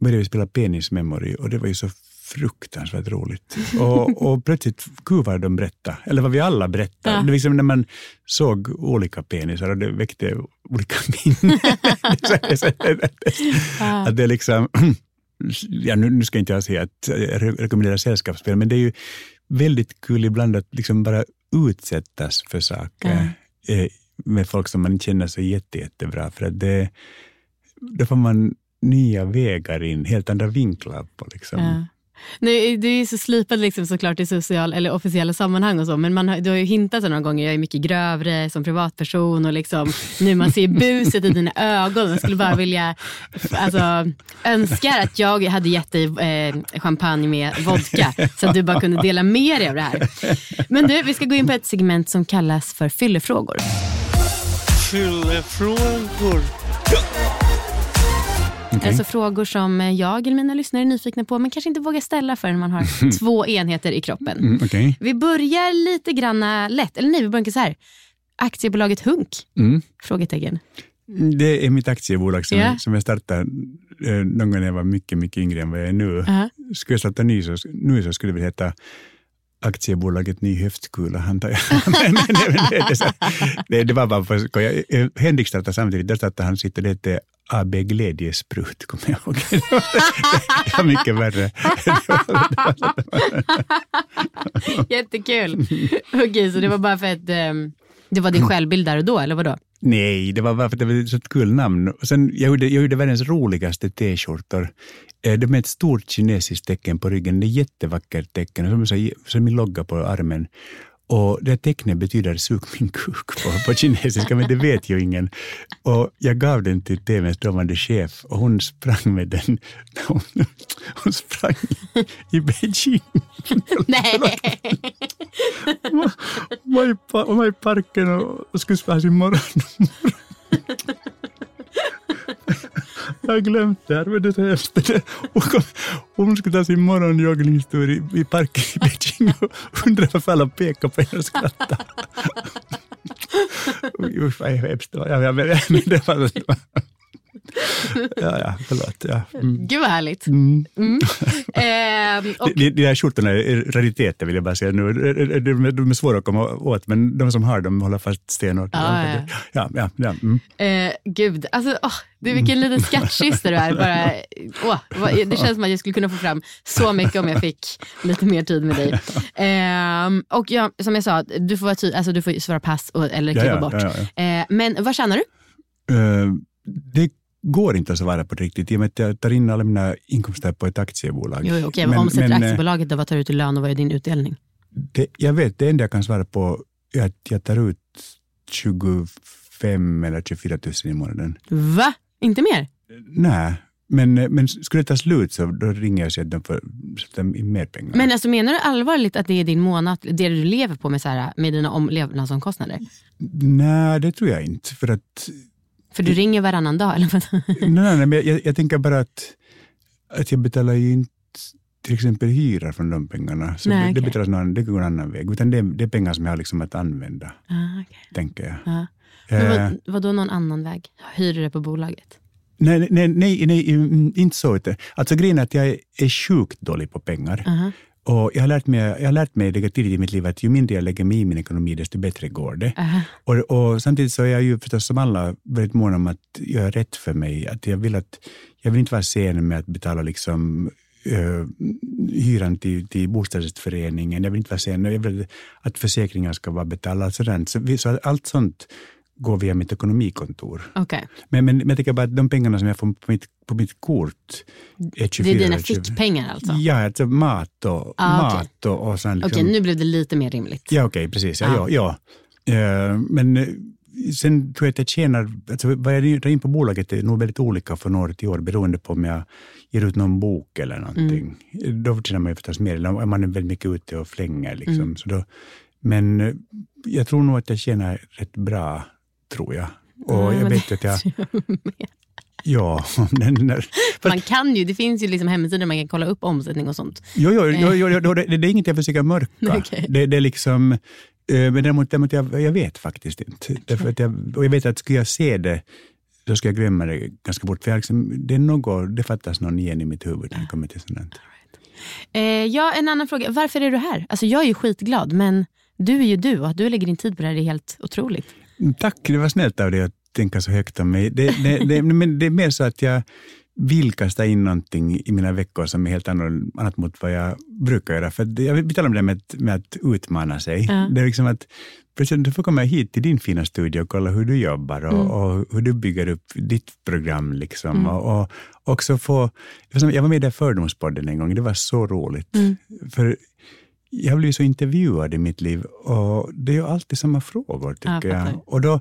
började vi spela penismemory och det var ju så fruktansvärt roligt. Och, och plötsligt, gud vad de berättade, eller vad vi alla berättade. Ja. Det liksom när man såg olika penisar och det väckte olika minnen. Att det liksom, ja, nu, nu ska inte jag säga att jag re- rekommenderar sällskapsspel, men det är ju väldigt kul ibland att liksom bara utsättas för saker eh, med folk som man känner så jätte, jättebra. För att det, då får man nya vägar in, helt andra vinklar på liksom. Nej, du är ju så slipad liksom såklart i social eller officiella sammanhang och så, men man har, du har ju hintat några gånger, jag är mycket grövre som privatperson och liksom, nu man ser buset i dina ögon. Jag skulle bara vilja, alltså, önskar att jag hade gett dig eh, champagne med vodka så att du bara kunde dela med dig av det här. Men du, vi ska gå in på ett segment som kallas för fyllefrågor. Fyllefrågor. Okej. Alltså frågor som jag eller mina lyssnare är nyfikna på men kanske inte vågar ställa förrän man har två enheter i kroppen. Mm, okej. Vi börjar lite granna lätt, eller nej vi börjar så här. Aktiebolaget Hunk? Mm. Frågetecken. Det är mitt aktiebolag som, Ja. som jag startade eh, någon gång när jag var mycket, mycket yngre än vad jag är nu. Ja. Skulle jag starta ny så, nu så skulle det heta Aktiebolaget Ny Höftkula, antar jag. det, det, var bara för skoj. Eh, Henrik startade samtidigt, där startade han sitt och det hette AB Glädjesprut, kommer jag ihåg. Det var, det var mycket värre. Jättekul. Okej, så det var bara för att ehm, det var din självbild där och då, eller vadå? Nej, det var bara för att det var ett så kul namn. Och sen, jag, gjorde, jag gjorde världens roligaste t-skjortor. Eh, de Det med ett stort kinesiskt tecken på ryggen. Det är ett jättevackert tecken, som, som min logga på armen. Och det tecknet betyder sug min kuk på, på kinesiska, men det vet ju ingen. Och jag gav den till TVns dåvarande chef och hon sprang med den. Hon, hon sprang i Beijing. Nej. Hon var i, parken och, skulle spela sin morgon. Jag har glömt det här, men det är hemskt. Hon, kom, hon skulle ta sin morgonjoggningstur i, i parken i Beijing och undrade varför alla pekade på henne och skrattade. Usch vad hemskt det var. Jag, jag, men, men det var... Ja, ja, förlåt. Ja. Mm. Gud vad härligt. Mm. Mm. Och, De, de här skjortorna är rariteter vill jag bara säga nu. De, de är svåra att komma åt, men de som har dem håller fast stenhårt. Ja, ja. ja, ja, ja. Mm. eh, gud, alltså, det är vilken liten skattkista du är. Bara, vad- det känns som att jag skulle kunna få fram så mycket om jag fick lite mer tid med dig. Ehm, och ja, som jag sa, du får, vara ty- alltså, du får svara pass och, eller klippa ja, bort. ja, ja. Eh, men vad tjänar du? Eh, det går inte att svara på riktigt i och med att jag tar in alla mina inkomster på ett aktiebolag. Jo, okej, Men- omsätter men, eh, aktiebolaget då, vad tar du ut i lön och vad är din utdelning? Det, jag vet, det enda jag kan svara på är att jag tar ut 25 eller 24 000 i månaden. Va? Inte mer? Nej, men, men skulle det ta slut så då ringer jag och säger att de får sätta in mer pengar. Men alltså, menar du allvarligt att det är din månad, det du lever på med, så här, med dina om, levnadsomkostnader? Nej, det tror jag inte. För att För du ringer varannan dag? Eller nej, nej, nej, men jag, jag tänker bara att, att jag betalar ju inte till exempel hyra från de pengarna. Så Nej, det, okej. betalas någon, det går en annan väg. Utan det, det är pengar som jag har liksom att använda, Ah, okej. tänker jag. Ja. Men Eh, vad, vad då någon annan väg? Hyr du det på bolaget? Nej, nej, nej, nej mm, inte så. Alltså grejen är att jag är, sjukt dålig på pengar. Aha. Och jag har lärt mig, jag har lärt mig det tidigt i mitt liv att ju mindre jag lägger mig i min ekonomi, desto bättre går det. Aha. Och, och samtidigt så är jag ju förstås som alla väldigt mån om att göra rätt för mig. Att jag, vill att, jag vill inte vara sen med att betala liksom, uh, hyran till, till bostadsrättsföreningen. Jag vill inte vara sen. Jag vill att försäkringar ska vara betalda. Sådant. Så, vi- så allt sånt går via mitt ekonomikontor. Okej. Men, men, men jag tänker bara att de pengarna som jag får på mitt, på mitt kort är 24 Det är dina eller 20. fickpengar alltså? Ja, alltså mat och, Ah, mat och, och sånt. Okej, nu blev det lite mer rimligt. Ja, okej, precis. Ja, Ja. ja. ja. Eh, men eh, sen tror jag att jag tjänar, alltså vad jag drar in på bolaget är nog väldigt olika från år till år beroende på om jag ger ut någon bok eller någonting. Då tjänar man ju förstås mer, eller om man är väldigt mycket ute och flänger. Liksom. Mm. Så då, men eh, jag tror nog att jag tjänar rätt bra, tror jag. Och Ja, jag vet att jag... Ja, den, Man kan ju, det finns ju liksom hemsidor man kan kolla upp omsättning och sånt. Jo, jo, jo, jo, jo det, det är inget jag försöker mörka. Okej. Det, det är liksom, eh, men däremot, däremot jag, jag vet faktiskt inte. Därför att jag, och jag vet att skulle jag se det, då ska jag glömma det ganska bort. För jag liksom, det, är något, det fattas någon igen i mitt huvud när det kommer till sånt. Eh, ja, en annan fråga. Varför är du här? Alltså jag är ju skitglad, men du är ju du och att du lägger din tid på det här är helt otroligt. Tack, det var snällt av dig att tänka så högt om mig. Det, det, det, men det är mer så att jag vill kasta in någonting i mina veckor som är helt annat mot vad jag brukar göra. För jag vi talar om det med att, med att utmana sig. Ja. Det är liksom att plötsligt, du får komma hit till din fina studio och kolla hur du jobbar och, Mm. och hur du bygger upp ditt program. Liksom. Mm. Och, och också få, jag var med i den Fördomspodden en gång, det var så roligt. Mm. För jag blir så intervjuad i mitt liv och det är ju alltid samma frågor tycker jag jag. Och då,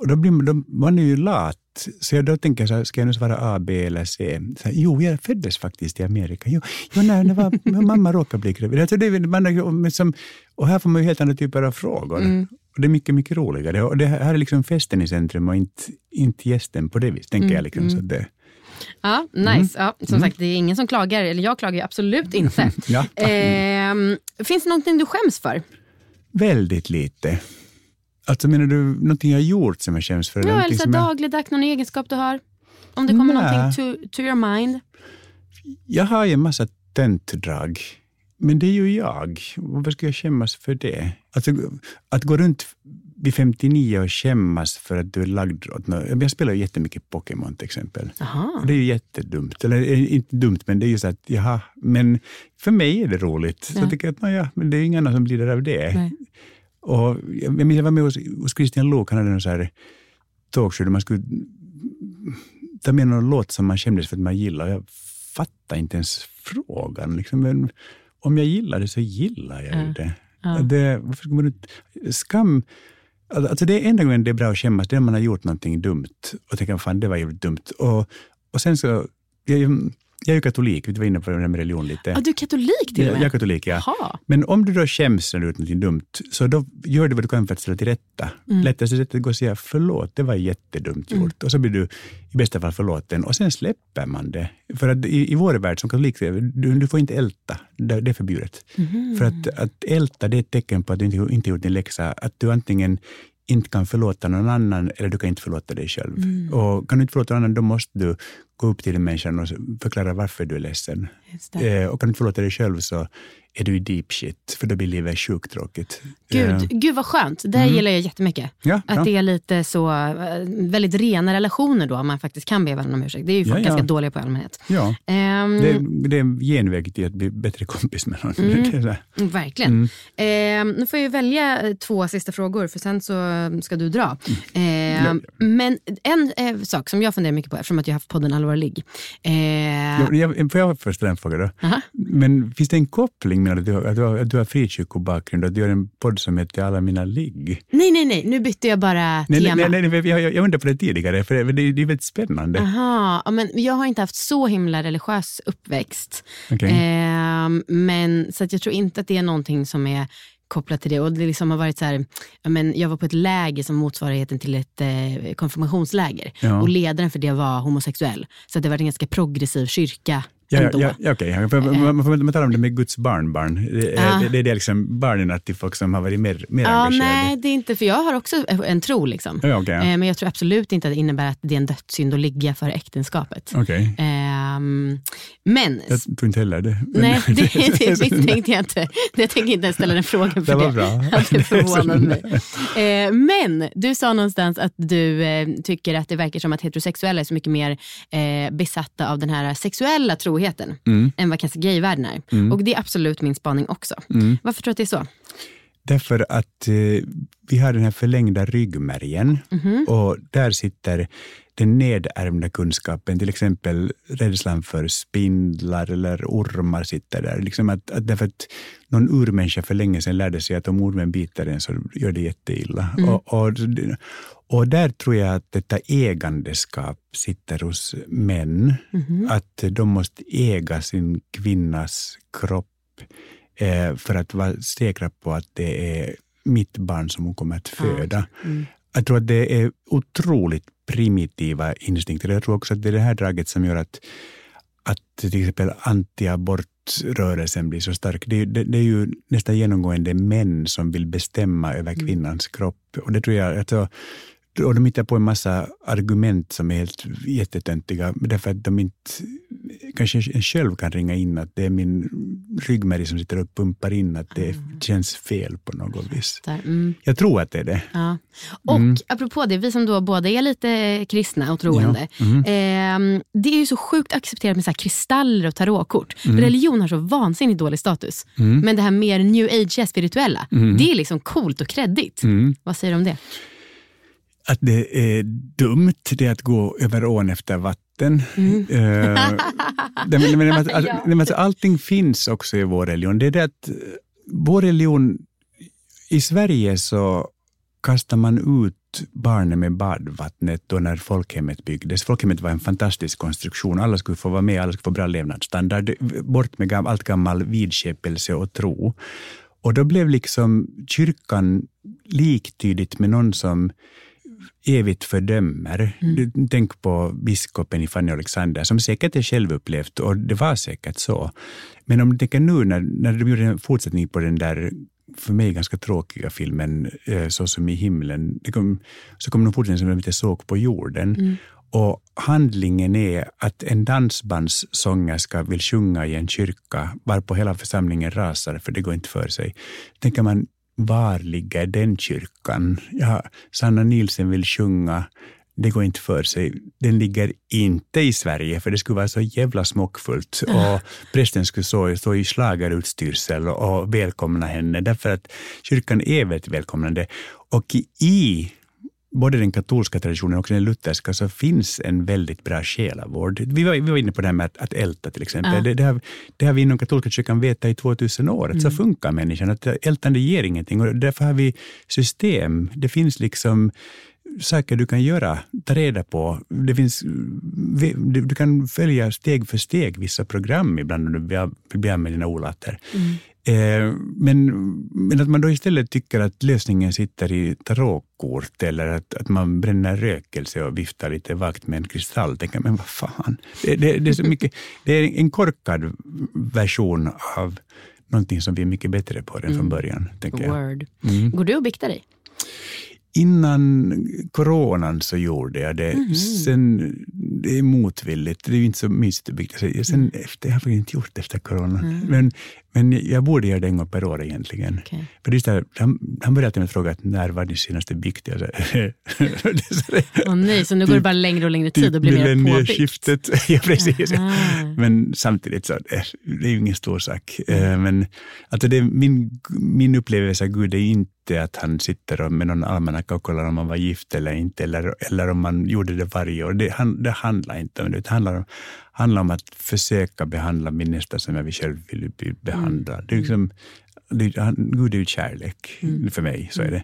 och då blir man, då, man är ju lat. Så jag då tänker så här, ska jag nu svara A, B eller C? Så här, jo, jag föddes faktiskt i Amerika. Jo, jo när, när var, mamma råkade bli gravid. Alltså det, man, är- men som, och här får man ju helt andra typer av frågor. Mm. Och det är mycket, mycket roligare. Och det här är liksom festen i centrum och inte, inte gästen på det viset, tänker Mm, jag. Liksom, mm. så det, Ja, nice. Mm. Ja, som Mm. sagt, det är ingen som klagar, eller jag klagar absolut inte. ja, Ehm, finns det någonting du skäms för? väldigt lite. Alltså menar du någonting jag har gjort som jag skäms för? Ja, eller så jag- dagligdags, någon egenskap du har? Om det kommer Nej. någonting to, to your mind? Jag har ju en massa töntdrag, men det är ju jag. Varför ska jag skämmas för det? Alltså, att gå runt vid 59 och skämmas för att du är lagd åt något. Jag spelar ju jättemycket Pokémon till exempel. Det är ju jättedumt. Eller eh, inte dumt, men det är ju så att, jaha, men för mig är det roligt. Så Ja. jag tycker att, naja, men det är ingen annan som lider av det. Nej. Och jag, jag minns jag var med hos, hos Christian Luuk, han hade en så här talkshow där man skulle ta med någon låt som man kändes för att man gillar. Jag fattar inte ens frågan. Liksom. Men om jag gillar det så gillar jag Ja. det. Ja. det varför ska man ut, skam, Alltså, alltså det är enda gången det är bra att skämmas, det är när man har gjort någonting dumt och tänker fan det var ju dumt. Och, och sen så, jag, jag är ju katolik, vi var inne på det här med religion lite. Ja, du är katolik till och med? jag är katolik, ja. Jaha. Men om du då skäms när du gjort något dumt, så då gör du vad du kan för att ställa till rätta. Mm. Lättaste sättet går att säga förlåt, det var jättedumt Mm. gjort. Och så blir du i bästa fall förlåten. Och sen släpper man det. För att i, i vår värld som katolik, du, du får inte älta. Det, det är förbjudet. Mhm. För att, att älta det är ett tecken på att du inte, inte gjort din läxa. Att du antingen inte kan förlåta någon annan eller du kan inte förlåta dig själv. Mm. Och kan du inte förlåta någon annan, då måste du gå upp till den människan och förklara varför du är ledsen. Eh, och kan du inte förlåta dig själv så är du i deep shit, för då blir livet sjukt tråkigt. Gud, Eh, gud vad skönt. Det här Mm. gillar jag jättemycket. Ja, att bra. det är lite så, eh, väldigt rena relationer då, man faktiskt kan be varandra om ursäkt. Det är ju folk Ja, ja. ganska dåliga på i allmänhet. Ja, Ehm, det, det är en genväg till att bli bättre kompis med någon. Mm. Mm, Verkligen. Mm. Eh, nu får jag välja eh, två sista frågor för sen så ska du dra. Ja. Men en sak som jag funderar mycket på eftersom att jag har haft podden Allvarlig. Eh, Ja, jag, får jag först en fråga då? Aha. Men finns det en koppling att du har, att du har, att du har frikyrkobakgrund och du gör en podd som heter Alla mina ligg? Nej, nej, nej, nu bytte jag bara Nej, tema. nej, nej, nej, jag, jag, jag undrade på det tidigare, för det, det, det är väldigt spännande. Aha, men jag har inte haft så himla religiös uppväxt. Okej. Ehm, men, så att jag tror inte att det är någonting som är kopplat till det. Och det liksom har varit så här, ja, men jag var på ett läger som motsvarigheten till ett eh, konfirmationsläger. Ja. Och ledaren för det var homosexuell. Så det var en ganska progressiv kyrka Ja, ja, ja, okej. Ja, för Man, man, man talar om det med Guds barnbarn. Det, Ja. det, det, det är liksom barnen till folk som har varit mer, mer Ja, engagerade. nej, det är inte, för jag har också en tro. Liksom. Ja, ja. Eh, Men jag tror absolut inte att det innebär att det är en dödssynd att ligga för äktenskapet. Okej. Ehm, men... Jag tror inte heller det. Nej, det, det misstänkte jag inte. Jag tänker inte ens ställa den frågan för Det var det. bra. Att det förvånade mig. Eh, men du sa någonstans att du eh, tycker att det verkar som att heterosexuella är så mycket mer eh, besatta av den här sexuella troheten Mm. än vad kanske gayvärlden är. Mm. Och det är absolut min spaning också. Mm. Varför tror du att det är så? Därför att vi har den här förlängda ryggmärgen Mhm. och där sitter den nedärvda kunskapen, till exempel rädslan för spindlar eller ormar sitter där. Liksom att, att därför att någon urmänniska för länge sedan lärde sig att om ormen biter en så gör det jätteilla. Mm. Och, och, och där tror jag att detta ägandeskap sitter hos män. Mhm. Att de måste äga sin kvinnas kropp eh, för att vara säkra på att det är mitt barn som hon kommer att föda. Mm. Jag tror att det är otroligt primitiva instinkter. Jag tror också att det är det här draget som gör att, att till exempel antiabortrörelsen blir så stark. Det, det, det är ju nästan genomgående män som vill bestämma över kvinnans kropp. Och det tror jag, alltså, och de hittar på en massa argument som är helt jättetöntiga, därför att de inte kanske en själv kan ringa in att det är min ryggmärg som sitter och pumpar in, att det känns fel på något vis. Mm. Jag tror att det är det. Ja. Och Mm. apropå det, vi som då båda är lite kristna och troende. Ja, ehm, det är ju så sjukt accepterat med så kristaller och tarotkort. Mm. Religion har så vansinnigt dålig status. Mm. Men det här mer new age spirituella, Mm. det är liksom coolt och kreddigt. Mm. Vad säger du om det? Att det är dumt, det att gå över ån efter vatten. Mm. Att allting finns också i vår religion. Det är det att eh, vår religion, i Sverige så kastar man ut barnen med badvattnet då när folkhemmet byggdes. Folkhemmet var en fantastisk konstruktion. Alla skulle få vara med, alla skulle få bra levnadsstandard. Bort med gam, allt gammal vidskepelse och tro. Och då blev liksom kyrkan liktydigt med någon som evigt fördömer. Du, tänk på biskopen i Fanny Alexander som säkert är självupplevt och det var säkert så. Men om du tänker nu när, när de gjorde en fortsättning på den där för mig ganska tråkiga filmen eh, Så som i himlen, kom, så kom någon fortsättning som de inte såg på jorden. Mm. Och handlingen är att en dansbandssångerska vill sjunga i en kyrka varpå hela församlingen rasar för det går inte för sig. tänker man, var ligger den kyrkan? Ja, Sanna Nielsen vill sjunga, det går inte för sig. Den ligger inte i Sverige, för det skulle vara så jävla smockfullt. Och prästen skulle stå, stå i schlagerutstyrsel och välkomna henne, därför att kyrkan är väldigt välkomnande. Och i både den katolska traditionen och den lutherska så finns en väldigt bra själavård. Vi var, vi var inne på det här med att, att älta till exempel. Ja. Det, det, har, det har vi inom katolska kyrkan vetat i 2000 år, att så Mm. funkar människan. Att ältande ger ingenting och därför har vi system. Det finns liksom saker du kan göra, ta reda på. Det finns, du kan följa steg för steg vissa program ibland om du vill bli av med dina olater. Eh, men, men att man då istället tycker att lösningen sitter i tarotkort eller att, att man bränner rökelse och viftar lite vagt med en kristall. Tänker, men vad fan, det, det, det, är så mycket, det är en korkad version av någonting som vi är mycket bättre på än från Mm. början. Tänker jag. Word. Mm. Går du och biktar dig? Innan coronan så gjorde jag det. Mhm. Sen, det är motvilligt. Det är ju inte så mysigt att sig. Sen efter, jag har faktiskt inte gjort det efter corona. Mm. Men, men jag borde göra det en gång per år egentligen. Okej. För just där, han, han började alltid med att fråga att när var din senaste bikt? Åh nej, så nu går det bara längre och längre Typ tid och blir mer millennieskiftet. ja, precis. Aha. Men samtidigt så det, det är ju ingen stor sak. Eh, Men alltså det, min, min upplevelse av Gud är inte att han sitter med någon almanacka och kollar om man var gift eller inte, eller, eller om man gjorde det varje år. Det, han, det handlar inte om det. Det handlar om, handlar om att försöka behandla min nästa som jag själv vill bli behandlad. Det är liksom, det, han, Gud är ju kärlek Mm. för mig, så är det.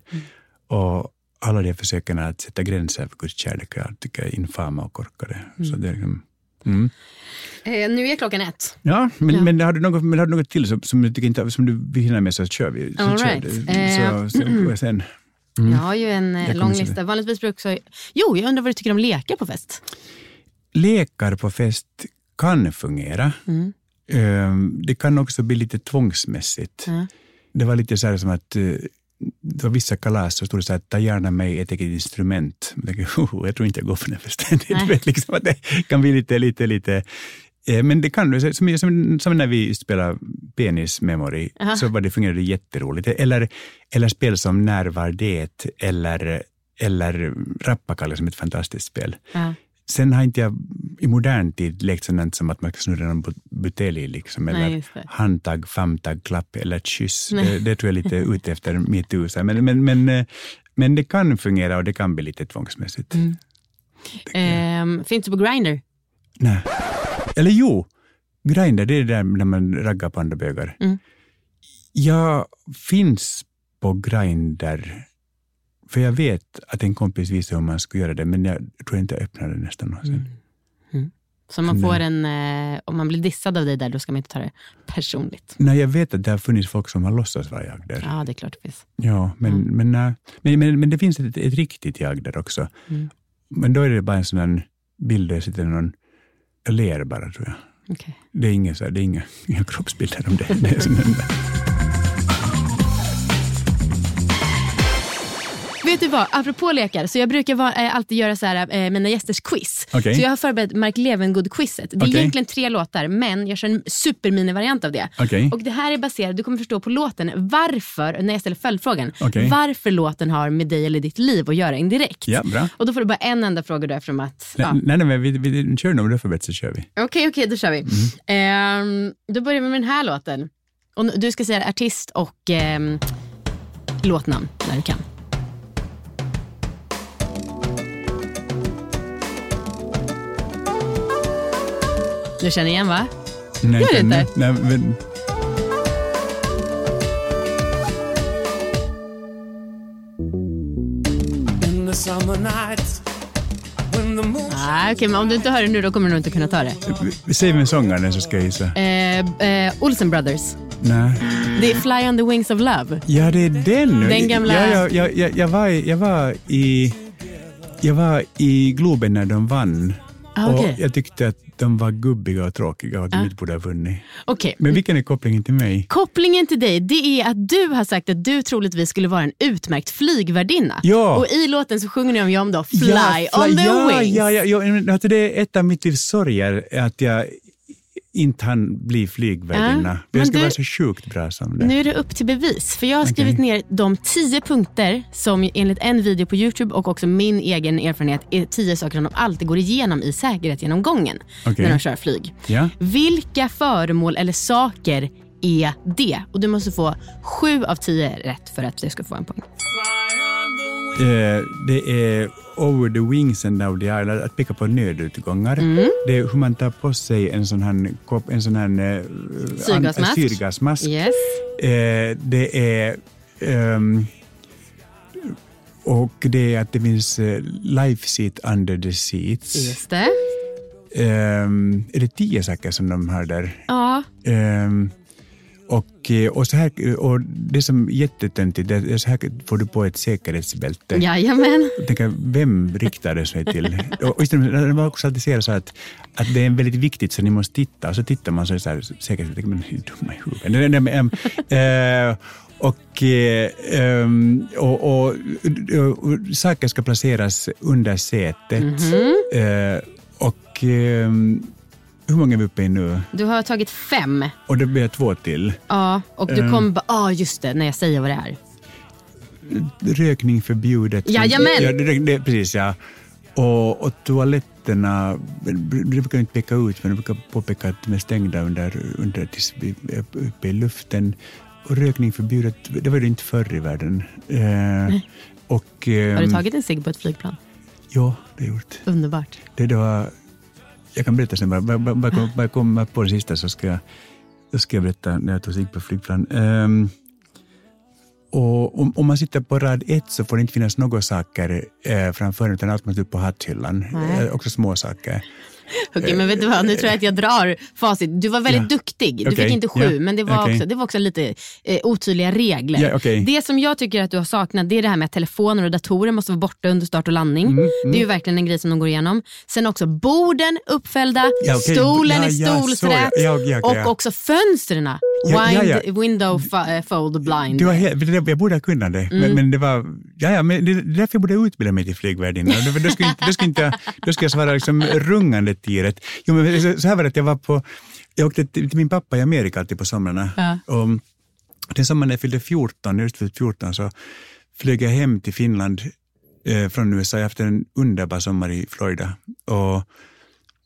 Och alla de försöken att sätta gränser för Guds kärlek jag tycker jag är infama och korkade. Så Mm. det är liksom, mm. Eh, nu är klockan ett. Ja, men, Ja. men har du något, men har du något till som, som du tycker inte, som du vill hinna med så kör vi. Så All kör right. det. Eh, Så, så sen. Mm. Jag har ju en eh, Jag lång lista. Vanligtvis brukar jag... Jo, jag undrar vad du tycker om lekar på fest? Lekar på fest kan fungera. Mm. Ehm, Det kan också bli lite tvångsmässigt. Ja. Det var lite så här som att eh, det var vissa kalas så stod det så här, ta gärna mig ett eget instrument. Jag, tänkte, oh, jag tror inte jag går för den festen. Du vet, liksom att det kan bli lite, lite, lite eh, men det kan som, som, som när vi spelade Penis Memory, Aha. så var det, fungerade jätteroligt. Eller, eller spel som När var det? Eller, eller Rappakalle som ett fantastiskt spel. Ja. Sen har inte jag i modern tid lekt sådant som att man ska snurra en bu- butelj, liksom, Nej, eller det. handtag, famtag, klapp eller kyss. Nej. Det, det tror jag är lite ute efter metoo. Men, men, men, eh, men det kan fungera och det kan bli lite tvångsmässigt. Mm. Ehm, finns det på Grindr? Nej. Eller jo, Grindr, det är det där när man raggar på andra bögar. Mm. Jag finns på Grindr, för jag vet att en kompis visade hur man skulle göra det, men jag tror inte jag öppnade det nästan någonsin. Så om man Nej. får en, eh, om man blir dissad av dig där, då ska man inte ta det personligt. Nej, jag vet att det har funnits folk som har låtsats vara jag där. Ja, det är klart det finns. Ja, men, men, nej. men, men, men det finns ett, ett riktigt jag där också. Mm. Men då är det bara en sån här bild där jag sitter någon, jag ler bara tror jag. Okej. Det är inga, så här, det är inga, inga kroppsbilder om det. det är sån Vet du vad, apropå lekar, så jag brukar vara, eh, alltid göra så här, eh, mina gästers quiz. Okej. Så jag har förberett Mark Levengood-quizet. Det är Okej. egentligen tre låtar, men jag kör en supermini-variant av det. Okej. Och Det här är baserat, du kommer förstå på låten, varför, när jag ställer följdfrågan, Okej. varför låten har med dig eller ditt liv att göra indirekt. Ja, bra. Och Då får du bara en enda fråga då eftersom att... Nej, ja. nej, nej, men vi, vi kör har förberett så kör vi. Okej, okej, då kör vi. Mm. Ehm, då börjar vi med den här låten. Och nu- du ska säga artist och ehm, låtnamn när du kan. Du känner igen va? Nej, Gör nej, inte? Nej, men, Ah, okej, men om du inte hör det nu då kommer du nog inte kunna ta det. säg mig sångaren så ska jag gissa. Eh, eh, Olsen Brothers. Nej. Det är Fly on the wings of love. Ja, det är den. Den gamla- Ja, ja, ja, jag, jag, var, i- jag, var i, jag var i Globen när de vann. Ah. Och jag tyckte att de var gubbiga och tråkiga och att de Ah. inte borde ha vunnit. Okej. Men vilken är kopplingen till mig? Kopplingen till dig det är att du har sagt att du troligtvis skulle vara en utmärkt flygvärdinna. Ja. Och i låten så sjunger ni om, om då, Fly, Ja, on the ja, wings. Ja, ja, ja, alltså det är ett av mitt livs sorger att jag inte hann bli flygvärdinna. Ja, jag men ska du- vara så sjukt bra som det. Nu är det upp till bevis. För Jag har skrivit ner de tio punkter som enligt en video på Youtube och också min egen erfarenhet är tio saker som de alltid går igenom i säkerhetsgenomgången Okej. när de kör flyg. Ja. Vilka föremål eller saker är det? Och Du måste få sju av tio rätt för att du ska få en poäng. Eh, det är over the wings and down the island, att peka på nödutgångar. Det är hur man tar på sig en sån här, en sån här eh, Syrgasmask. an- syrgasmask. Yes. Eh, det är ehm, och det är att det finns eh, life seat under the seats. Just det. Ehm, är det tio saker som de har där? Ja. Ehm, och, eh, och, så här, och det som är jättetöntigt, det är så här får du på ett säkerhetsbälte. Jajamän. Tänker, vem riktar det sig till? Och istället, när man också alltid säger så att, att det är väldigt viktigt så ni måste titta, och så tittar man så är det så här, säkerhetsbälte, men ni är dumma i huvudet. Nej, men, eh, och, eh, ehm, och, och, och, saker ska placeras under sätet. Mhm. Eh, och ehm, hur många är vi uppe i nu? Du har tagit fem. Och det blir två till. Ja, och du Eh. kommer bara, ah just det, när jag säger vad det är. Rökning förbjudet. Jajamän! Ja, det, det, precis, ja. Och, och toaletterna, det brukar jag inte peka ut, men det brukar påpeka att de är stängda under, under tills vi är uppe i luften. Och rökning förbjudet, det var det inte förr i världen. Eh, och, Har du ehm, tagit en cigg på ett flygplan? Ja, det har jag gjort. Underbart. Det då, jag kan berätta sen, bara, bara, bara, bara, bara komma på det sista så ska jag, då ska jag berätta när jag tog sig på flygplan. Ehm, och om, om man sitter på rad ett så får det inte finnas några saker eh, framför utan allt måste upp på hatthyllan. Eh, också små saker. Okej, men vet du vad? Nu tror jag att jag drar facit. Du var väldigt Ja. duktig. Du Okej, fick inte sju, ja, men det var, okej. också, det var också lite eh, otydliga regler. Okej. Det som jag tycker att du har saknat det är det här med att telefoner och datorer måste vara borta under start och landning. Mm, mm. Det är ju verkligen en grej som de går igenom. Sen också borden uppfällda, stolen i ja. och också fönstren. Wind. Window eh, fold blind. Du har jag borde ha kunnat det, men, Mm. men det var... Ja, ja, men det är därför jag borde utbilda mig till flygvärdinna. Då, då, inte, då, inte, då skulle jag svara liksom rungande tidigt. Jo, men så, här var det jag var på... Jag åkte till, min pappa i Amerika alltid på somrarna. Ja. Och den sommaren när jag fyllde 14, just fyllt 14, så flög jag hem till Finland eh, från USA efter en underbar sommar i Florida. Och,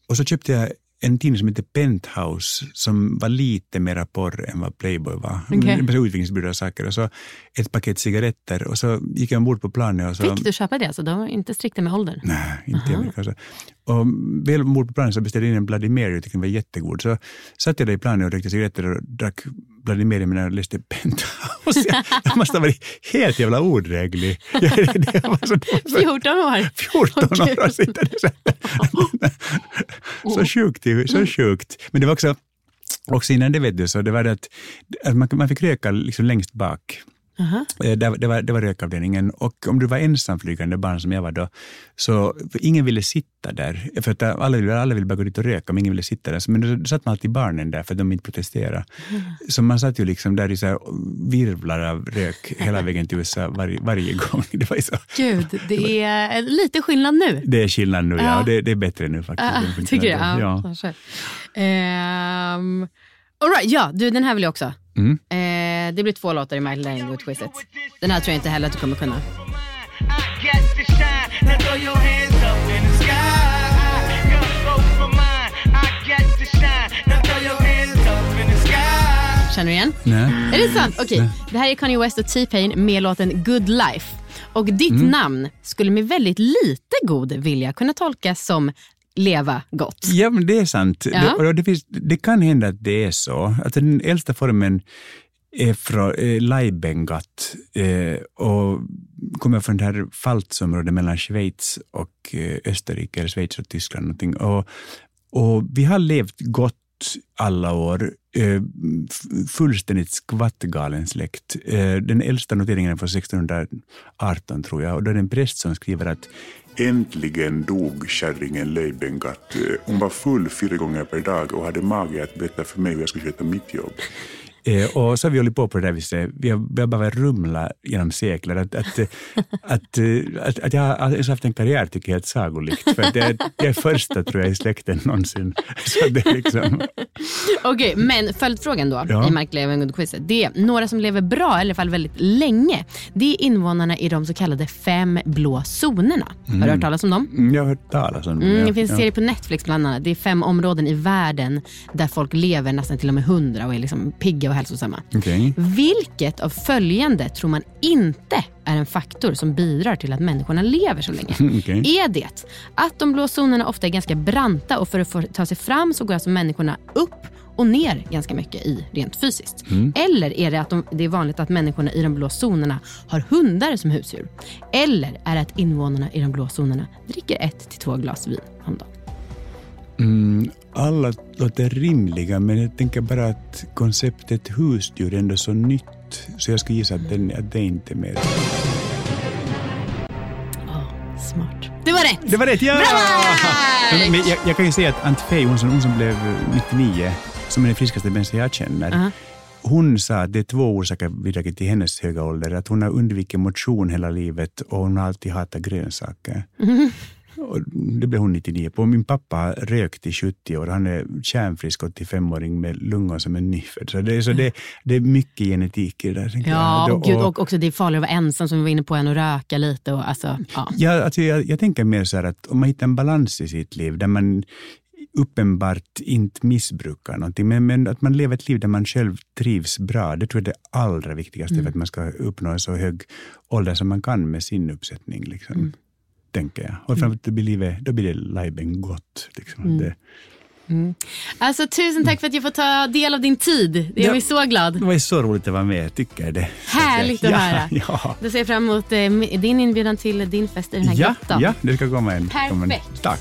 och så köpte jag en tidning som heter Penthouse som var lite mera porr än vad Playboy var. Massa utvikningsbyrå och saker. Och så ett paket cigaretter och så gick jag ombord på planet. Och så, Fick du köpa det? Alltså, de var inte strikta med åldern? Nej, inte i Amerika. Så. Och väl ombord på planet så beställde jag in en Bloody Mary och tyckte den var jättegod. Så satt jag där i planet och rökte cigaretter och drack Bloody Mary medan jag läste Penthouse. Jag, jag måste ha varit helt jävla odräglig. Jag, det var så, 14 år? 14 år och sitter så, så sjukt. ju, Så sjukt. Men det var också, också innan det vet du, så det var det att, att man, man fick röka liksom längst bak. Eh, Det, det, var, det var rökavdelningen och om du var ensamflygande barn som jag var då, så ingen ville sitta där. För att alla ville, alla ville bara gå dit och röka, men ingen ville sitta där. Men då satt man alltid barnen där för att de inte protesterade. Så man satt ju liksom där i så virvlar av rök hela vägen till USA varje, varje gång. Det, var så. Gud, det är lite skillnad nu. det är skillnad nu, ja. Ja. det, det är bättre nu faktiskt. Funkar tycker du? bra. Ja. kanske. Ehm, all right, ja, du, den här vill jag också. Mm. Eh, det blir två låtar i My Language-quizet. Den här tror jag inte heller att du kommer kunna. Känner du igen? Nej. Är det sant? Okej, det här är Kanye West och T-Pain med låten Good Life. Och ditt Mm. namn skulle med väldigt lite god vilja kunna tolkas som leva gott. Ja, men det är sant. Ja. Det, det, finns, det kan hända att det är så. Att den äldsta formen är från eh, Laibengat eh, och kommer från det här Pfalzområdet mellan Schweiz och eh, Österrike, eller Schweiz och Tyskland. Någonting. Och, och vi har levt gott alla år. Eh, fullständigt skvattgalen släkt. Eh, den äldsta noteringen är från 1618 tror jag och då är det en präst som skriver att Äntligen dog kärringen Leibengat. Hon var full fyra gånger per dag och hade mage att berätta för mig hur jag skulle sköta mitt jobb. Eh, och så har vi hållit på på det där viset. Vi har, vi har bara rumlat genom sekler. Att, att, eh, att, eh, att, att jag har ens haft en karriär tycker jag är helt sagolikt. För att jag, jag är första tror jag i släkten någonsin. Så det är liksom... Okej, men följdfrågan då Ja. i Mark Levengood-quizet. Det är några som lever bra, i alla fall väldigt länge. Det är invånarna i de så kallade fem blå zonerna. Har du hört talas om dem? Mm, Jag har hört talas om det. Mm, det finns en serie på Netflix bland annat. Det är fem områden i världen där folk lever nästan till och med hundra och är liksom pigga och hälsosamma. Okej. Vilket av följande tror man inte är en faktor som bidrar till att människorna lever så länge? Okej. Är det att de blå zonerna ofta är ganska branta och för att få ta sig fram så går alltså människorna upp och ner ganska mycket i rent fysiskt? Mm. Eller är det att de, det är vanligt att människorna i de blå zonerna har hundar som husdjur? Eller är det att invånarna i de blå zonerna dricker ett till två glas vin om dagen? Mm, alla låter rimliga, men jag tänker bara att konceptet husdjur är ändå så nytt. Så jag skulle gissa att, den, att det inte är med. Smart. Det var rätt! Det var rätt, ja! Men, jag, jag kan ju säga att Ant Fey, hon som, blev 99, som är den friskaste människan jag känner, Aha. hon sa att det är två orsaker bidragit till hennes höga ålder. Att hon har undvikit motion hela livet och hon har alltid hatat grönsaker. Och det blev hon 99 på. Min pappa rökt i 70 år. Han är kärnfrisk 85-åring med lungor som är nyfödd. Så, det, så det, det är mycket genetik i det där. Ja, jag. och, gud, och också det är farligare att vara ensam som vi var inne på än att röka lite. Och, alltså, ja. Ja, alltså jag, jag tänker mer så här att om man hittar en balans i sitt liv där man uppenbart inte missbrukar någonting, men, men att man lever ett liv där man själv trivs bra, det tror jag är det allra viktigaste Mm. för att man ska uppnå en så hög ålder som man kan med sin uppsättning. Liksom, Mm. Tänker jag. Och framför allt då blir livet, då blir det liven gott. Liksom. Mm. Det, Mm. Alltså, tusen tack för att jag får ta del av din tid. Det gör Ja. så glad. det var så roligt att vara med, tycker jag det. Härligt att ja, höra. Ja, Då ser jag fram emot eh, din inbjudan till din fest i den här ja, grottan. ja, det ska komma en. Perfekt. Tack.